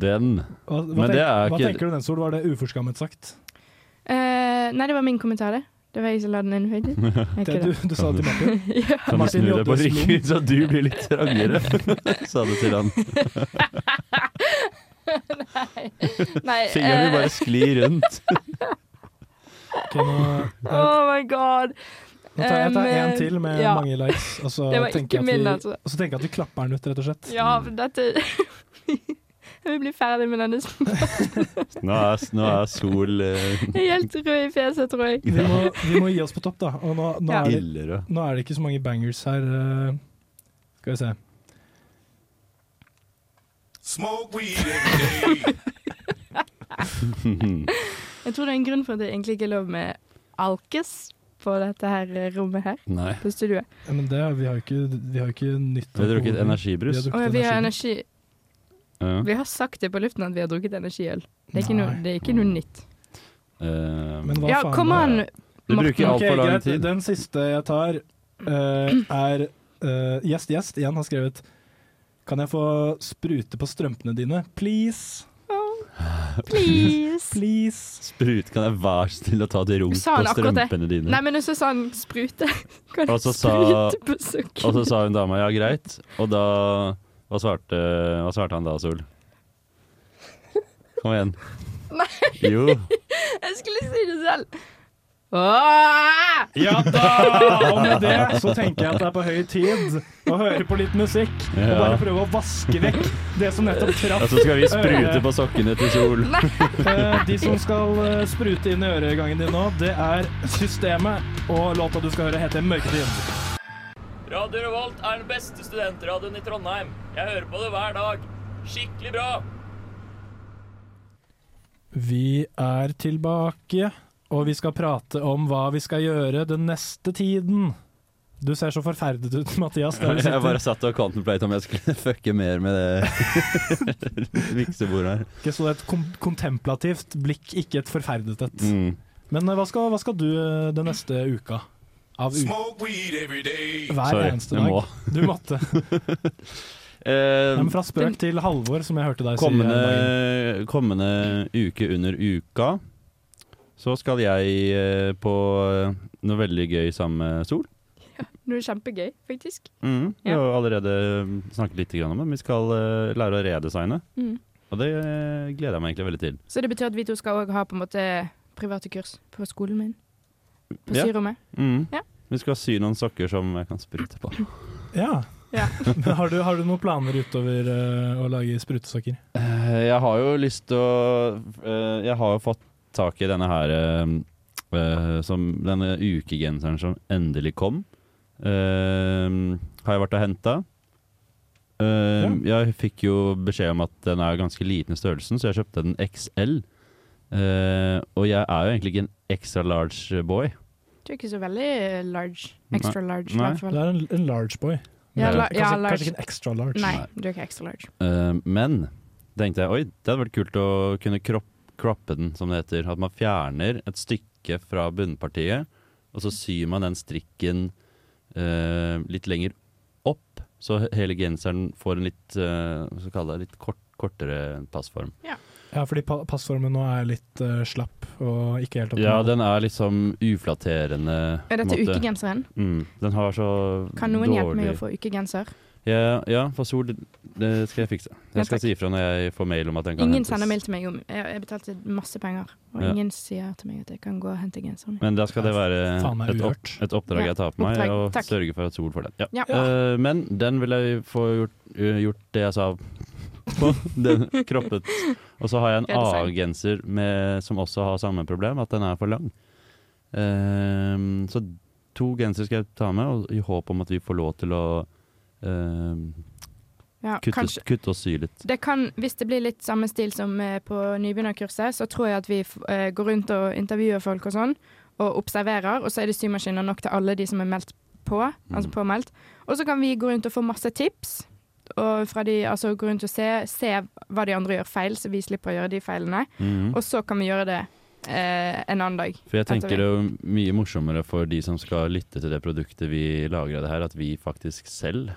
Den. Hva, hva, Men tenk, det er hva ikke tenker du den, Sol? Var det uforskammet sagt? Uh, nei, det var min kommentar, det. Det var jeg som la den inn, Det du, du sa det til Martin? ja. Kan du snu deg på Joddes så du blir litt trangere? Sa du til han. Nei. Nei Fingeren eh, vil bare skli rundt. okay, nå, eh, Oh my god. nå tar jeg tar Um, en til med ja. mange likes, og så, Det var tenker ikke jeg at min, vi, altså. og så tenker jeg at vi klapper den ut, rett og slett. Ja, for dette Jeg vil bli ferdig med denne Nå er, nå er sol eh, Jeg er helt rød i fjeset, tror jeg. Vi må, vi må gi oss på topp, da. Og nå, nå, Ja. er det, nå er det ikke så mange bangers her. eh, skal vi se. Smoke weed every day. Jeg tror det er en grunn for at det egentlig ikke er lov med alkes på dette her rommet her. Nei. På studioet. Ja, men det, vi har jo ikke, vi har jo ikke nytt Vi har drukket energibrus. Vi har Å ja, drukket vi har energi. Ja. Vi har sagt det på luften at vi har drukket energiøl. Det er ikke noe, det er ikke noe nytt. Uh, Men hva Ja, faen? kom an, Du bruker altfor lang tid. Den siste jeg tar, uh, er uh, Gjest Gjest igjen har skrevet Kan jeg få sprute på strømpene dine, please? Please. please. Sprut, kan jeg være så snill å ta til runk på strømpene dine? Nei, men så sa han sprute. Kan sa, sprute på sukker. og så sa hun dama ja, greit. Og da Hva svarte, hva svarte han da, Sol? Kom igjen. Nei, Jo. jeg skulle si det selv. Åh! Ja da! Og med det så tenker jeg at det er på høy tid å høre på litt musikk. Og bare prøve å vaske vekk det som nettopp traff Og så skal vi sprute på sokkene til Sol. Eh, De som skal eh, sprute inn i øregangen din nå, det er Systemet. Og låta du skal høre, heter Mørketid. Radio Revolt er den beste studentradioen i Trondheim. Jeg hører på det hver dag. Skikkelig bra. Vi er tilbake, og vi skal prate om hva vi skal gjøre den neste tiden. Du ser så forferdet ut, Mathias. Der Jeg bare satt og contemplate om jeg skulle fucke mer med det viksebordet her. Ikke så et kontemplativt blikk, ikke et forferdet et. Mm. Men eh, hva skal, hva skal du eh, den neste uka? Av u Hver Sorry, eneste dag. må. Du måtte. Eh, men fra spøk til Halvor, som jeg hørte deg si. her kommende, kommende uke under uka så skal jeg eh, på eh, noe veldig gøy sammen med Sol. Noe kjempegøy, faktisk. Mm, vi Ja. har allerede snakket litt om det. Vi skal lære å redesigne. Mm. Og det gleder jeg meg egentlig veldig til. Så det betyr at vi to skal òg ha på en måte private kurs på skolen min. På Ja. syrommet. Mm. Ja. Vi skal sy noen sokker som jeg kan sprute på. Ja. Ja. Men har, du, har du noen planer utover uh, å lage sprutesokker? Uh, Jeg har jo lyst til å uh, Jeg har jo fått tak i denne her som, Denne ukegenseren som endelig kom. Har jeg vært og henta. Jeg fikk jo beskjed om at den er ganske liten i størrelsen, så jeg kjøpte den XL. Eh, og jeg er jo egentlig ikke en extra large boy. Du er ikke så veldig large. Extra Nei. large, Nei. Du er en, en large boy. Ja, la- kanskje, ja, kanskje large. ikke en extra large. Nei, du er ikke extra large. Uh, men tenkte jeg oi, det hadde vært kult å kunne kropp, kroppe den, som det heter. At man fjerner et stykke fra bunnpartiet, og så syr man den strikken uh, litt lenger opp, så hele genseren får en litt, uh, litt kort, kortere passform. Ja. Ja, fordi passformen nå er litt uh, slapp og ikke helt Ja, den er liksom uflatterende. Er dette måte. ukegenseren? Mm, den har så dårlig Kan noen dårlig hjelpe meg å få ukegenser? Ja, ja for Sol, det, det skal jeg fikse. Jeg skal si ifra når jeg får mail om at den kan Ingen hentes. sender mail til meg om Jeg, jeg betalte masse penger, og Ja. ingen sier til meg at jeg kan gå og hente genseren. Men da skal det være et, opp, et oppdrag Ja, jeg tar på meg, oppdrag. og Takk. sørge for at Sol får den. Ja. Ja. Eh, men den vil jeg få gjort, uh, gjort det jeg sa på. Den kroppet. Og så har jeg en A-genser som også har samme problem, at den er for lang. Um, så to genser skal jeg ta med, og i håp om at vi får lov til å um, Ja, kutte, kutte og sy litt. Det kan, hvis det blir litt samme stil som eh, på nybegynnerkurset, så tror jeg at vi eh, går rundt og intervjuer folk og sånn, og observerer, og så er det symaskiner nok til alle de som er meldt på, altså påmeldt. Og så kan vi gå rundt og få masse tips, og fra de, altså gå rundt og se, se hva de andre gjør feil, så vi slipper å gjøre de feilene. Mhm. Og så kan vi gjøre det eh, en annen dag. For jeg tenker det er mye morsommere for de som skal lytte til det produktet vi lager av det her, at vi faktisk selv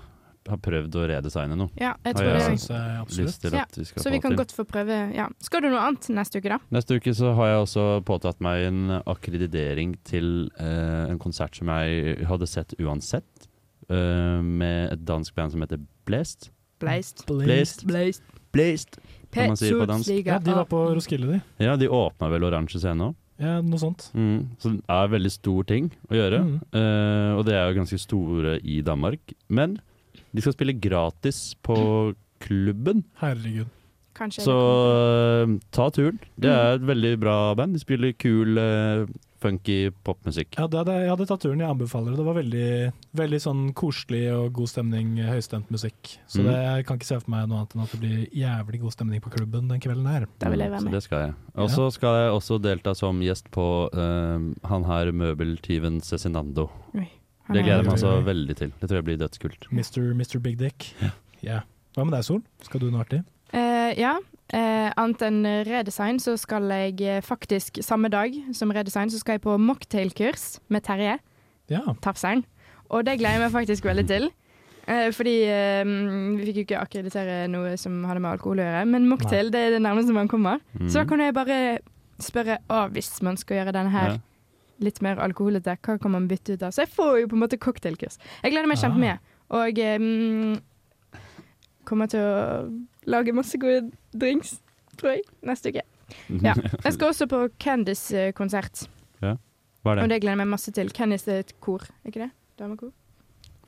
har prøvd å redesigne noe. Ja, jeg tror tror det synes jeg absolutt. Ja, så vi kan til. godt få prøve ja. Skal du noe annet neste uke, da? Neste uke så har jeg også påtatt meg en akkreditering til eh, en konsert som jeg hadde sett uansett, eh, med et dansk band som heter Blast. Blazed. Blazed. Blazed. Blazed, som man sier på dansk. Ja, de var på Roskilde, de. Ja, de åpna vel Oransje scene òg. Ja, noe sånt. Mm, så det er en veldig stor ting å gjøre, Mm. Uh, og det er jo ganske store i Danmark. Men de skal spille gratis på klubben, Herregud. Kanskje så eh, ta turen. Det er et veldig bra band. De spiller kul, eh, funky popmusikk. Ja, det hadde, jeg hadde tatt turen, jeg anbefaler det. Det var veldig, veldig sånn koselig og god stemning, høystemt musikk. Så Mm. det, jeg kan ikke se for meg noe annet enn at det blir jævlig god stemning på klubben den kvelden her. Da vil jeg være Så det skal jeg. Og så skal jeg også delta som gjest på uh, han her møbeltyven Cezinando. Oi, Det er- gleder jeg meg altså veldig til. Det tror jeg blir dødskult. Mr. Mr. Big Dick. Ja. Hva med deg, Sol? Skal du noe artig? Eh, ja. Eh, annet enn redesign, så skal jeg eh, faktisk samme dag som redesign, så skal jeg på mocktailkurs med Terje. Ja. Tafseren. Og det gleder jeg meg faktisk veldig til. Eh, fordi eh, vi fikk jo ikke akkreditere noe som hadde med alkohol å gjøre, men mocktail det er det nærmeste man kommer. Mm. Så da kan jeg bare spørre å, hvis man skal gjøre denne her Ja. litt mer alkoholete, hva kan man bytte ut av? Så jeg får jo på en måte cocktailkurs. Jeg gleder meg Ah. kjempemye. Og eh, mm, kommer til å lage masse gode drinks, tror jeg, neste uke. Ja. Jeg skal også på Candice-konsert, Ja. Hva er det? og det? gleder jeg meg masse til. Candice er et kor, er ikke det? Damekor?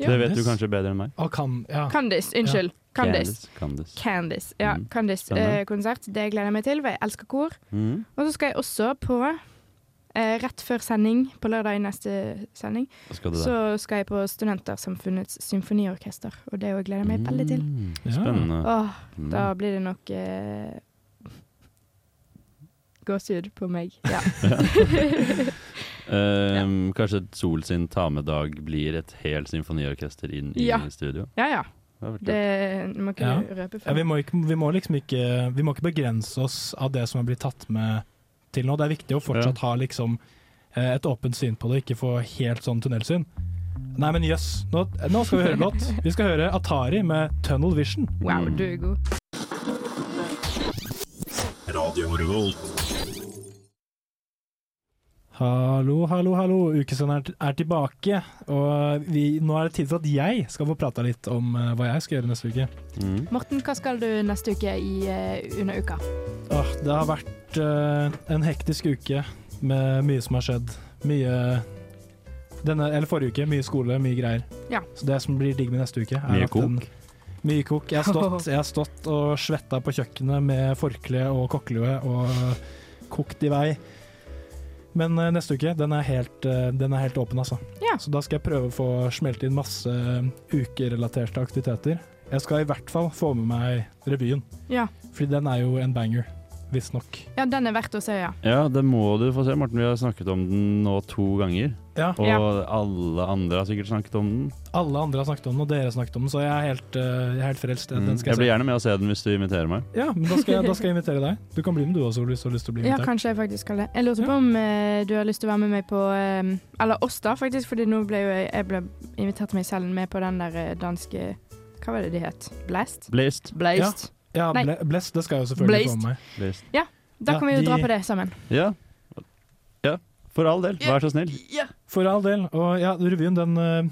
Ja. Det vet du kanskje bedre enn meg. Oh, kan, ja. Candice, unnskyld. Candice. Candice. Candice. Ja, Mm. Candice Mm. eh, konsert. Det gleder jeg meg til, for jeg elsker kor. Mm. Og så skal jeg også på eh, rett før sending, på lørdag i neste sending, skal så skal jeg på Studentersamfunnets symfoniorkester. Og det gleder jeg meg veldig til. Mm, spennende. Åh, Mm. da blir det nok eh, gåsehud på meg. Ja. Ehm, Kanskje Sol sin ta med-dag blir et helt symfoniorkester inn i Ja. studio? ja, ja. Det Det må ikke Ja. røpe Ja, vi, må ikke, vi må liksom ikke Vi må ikke begrense oss av det som er blitt tatt med til nå. Det er viktig å fortsatt ha liksom eh, et åpent syn på det, ikke få helt sånn tunnelsyn. Nei, men jøss. Nå, nå skal vi høre låt. Vi skal høre Atari med 'Tunnel Vision'. Wow, du er god. Radio Revolt. Hallo, hallo, hallo. Ukesenderen er tilbake. Og vi, nå er det tid for at jeg skal få prata litt om eh, hva jeg skal gjøre neste uke. Morten, hva skal du neste uke i eh, under uka? Åh, det har vært uh, en hektisk uke med mye som har skjedd. Mye denne, Eller forrige uke, mye skole, mye greier. Ja. Så det som blir digg med neste uke, er Mye at den- kok? Mye kok. Jeg har, stått, jeg har stått og svetta på kjøkkenet med forkle og kokkelue og kokt i vei. Men eh, neste uke, den er helt, eh, den er helt åpen, altså. Ja. Så da skal jeg prøve å få smelt inn masse ukerelaterte aktiviteter. Jeg skal i hvert fall få med meg revyen, Ja. fordi den er jo en banger, visstnok. ja, den er verdt å se, ja. Ja, det må du få se, Morten. Vi har snakket om den nå to ganger. Ja. Og Ja. alle andre har sikkert snakket om den. Alle andre har snakket om den, og dere har snakket om den, så jeg er helt, uh, helt frelst. Mm. Jeg, Jeg blir gjerne med å se den hvis du inviterer meg. Ja, men da skal, jeg, da skal jeg invitere deg. Du kan bli med du også, hvis du har lyst til å bli Ja, kanskje jeg faktisk skal det. Jeg lurte på om uh, du har lyst til å være med meg på eh, Eller oss, da, faktisk, fordi nå ble jo jeg, ble invitert meg selv med på den der danske Hva var det de het? Blast? Blast. Blast. Ja, Nei. ble, Blest, det skal jeg jo selvfølgelig Blast. få med meg. Blast. Ja, da Ja, kan vi jo de- dra på det sammen. Ja. ja. For all del, vær så snill. For all del. Og ja, revyen, den eh,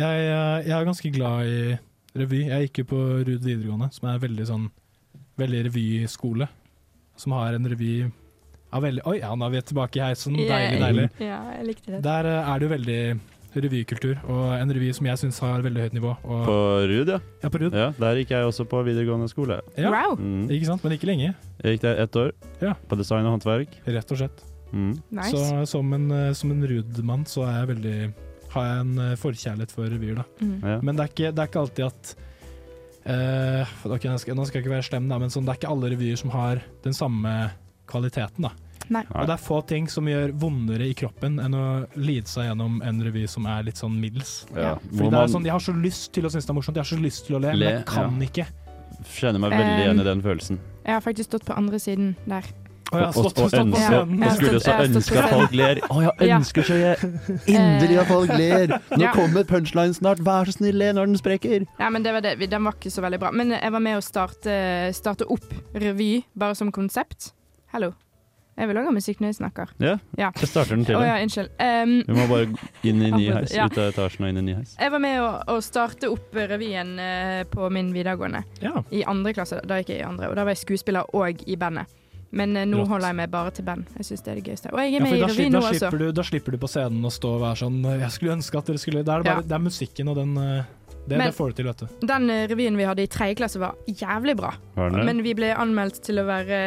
jeg, eh, jeg er ganske glad i revy. Jeg gikk jo på Ruud videregående, som er veldig sånn Veldig revyskole. Som har en revy av veldig Oi, ja, nå er vi tilbake i heisen. Deilig, deilig. Ja, jeg likte det. Der eh, er det jo veldig revykultur, og en revy som jeg syns har veldig høyt nivå. Og, På Rud, ja. Ja, på Rud. Ja, der gikk jeg også på videregående skole. Ja, Mm. Ikke sant, men ikke lenge. Jeg gikk der ett år, Ja. på design og håndverk. Rett og slett. Mm. Nice. Så som en, eh, som en Ruud-mann så er jeg veldig har jeg en eh, forkjærlighet for revyer, da. Mm. Ja. Men det er, ikke, det er ikke alltid at uh, ok, nå skal, nå skal jeg ikke være slem, da, men sånn, det er ikke alle revyer som har den samme kvaliteten. da. Nei. Og det er få ting som gjør vondere i kroppen enn å lide seg gjennom en revy som er litt sånn middels. Ja. Fordi det er sånn, Jeg har så lyst til å synes det er morsomt, jeg har så lyst til å le, Le, men jeg kan ja. ikke. Kjenner meg veldig Um, igjen i den følelsen. Jeg har faktisk stått på andre siden der. Og- skulle så ønske at folk ler. Å, jeg ønsker så jeg inderlig at folk ler. Nå kommer punchline snart, vær så snill, le når den sprekker. Ja, men det var det. Den var ikke så veldig bra. Men jeg var med å starte, starte opp revy, bare som konsept. Hallo. Jeg vil òg ha musikk når jeg snakker. Ja, Ja. jeg starter den til deg. Oh, ja, unnskyld. Um, Vi må bare inn i ny heis, Ja. ut av etasjen og inn i ny heis. Jeg var med å, å starte opp revyen uh, på min videregående. Ja. I andre klasse. Da gikk jeg i andre, og da var jeg skuespiller og i bandet. Men eh, nå Rått. holder jeg meg bare til band. Jeg syns det er det gøyeste. Og jeg er med ja, i revy nå da, slipper du, da slipper du på scenen å stå og være sånn Jeg skulle ønske at dere skulle Det er, bare, Ja. det er musikken og den eh, det, Men- det får du til, vet du. Den eh, revyen vi hadde i tredje klasse var jævlig bra. Men vi ble anmeldt til å være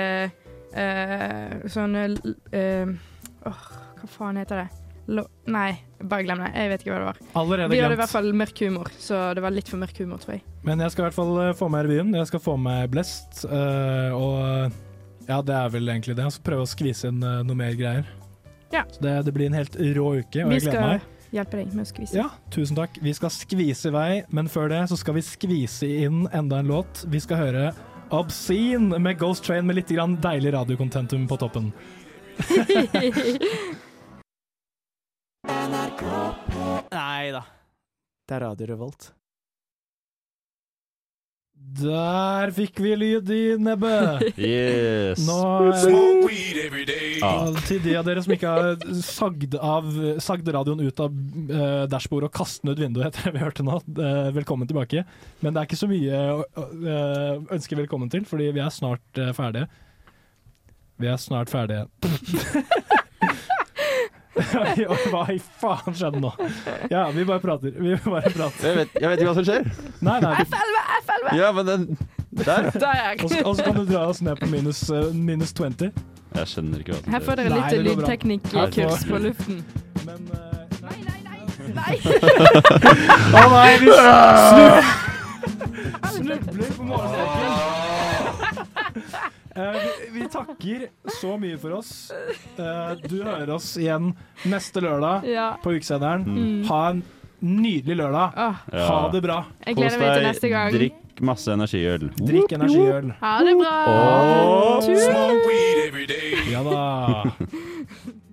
uh, sånn uh, eh, hva faen heter det? Lo nei, bare glem det. Jeg vet ikke hva det var. Allerede vi hadde i hvert fall mørk humor, så det var litt for mørk humor, tror jeg. Men jeg skal i hvert fall eh, få med revyen. Jeg skal få med Blest. Uh, og ja, det er vel egentlig det. Så prøve å skvise inn uh, noe mer greier. Ja. Så det, det blir en helt rå uke, og vi jeg gleder skal hjelpe deg med å skvise. Ja, tusen takk. Vi skal skvise i vei, men før det så skal vi skvise inn enda en låt. Vi skal høre Obscene med Ghost Train med litt grann deilig radiokontentum på toppen. Nei da. Det er Radio Revolt. Der fikk vi lyd i nebbet! Yes. Nå day. Til de av dere som ikke har sagd, av, sagd radioen ut av uh, dashbordet og kastet den ut vinduet etter det vi hørte nå, uh, velkommen tilbake. Men det er ikke så mye å uh, ønske velkommen til, fordi vi er snart uh, ferdige. Vi er snart ferdige. Hva i faen skjedde nå? Ja, vi bare prater. Vi bare prater. Jeg vet, jeg vet ikke hva som skjer. Nei, nei. F11, F11! Ja, men den Der. Der. Og så, kan du dra oss ned på minus, eh, minus 20. Jeg skjønner ikke hva som Her får dere Nei, litt det går bra. nei, nei! Nei! Å nei, vi snu- snubler på morgensteken. Eh, vi, vi takker så mye for oss. Eh, du hører oss igjen neste lørdag Ja. på Ukesenderen. Mm. Ha en nydelig lørdag. Åh. Ha det bra. Jeg gleder meg til neste gang. Drikk masse energiøl. Drikk energiøl. Ha det bra. Åh. Tusen Smoke weed every day. Ja da.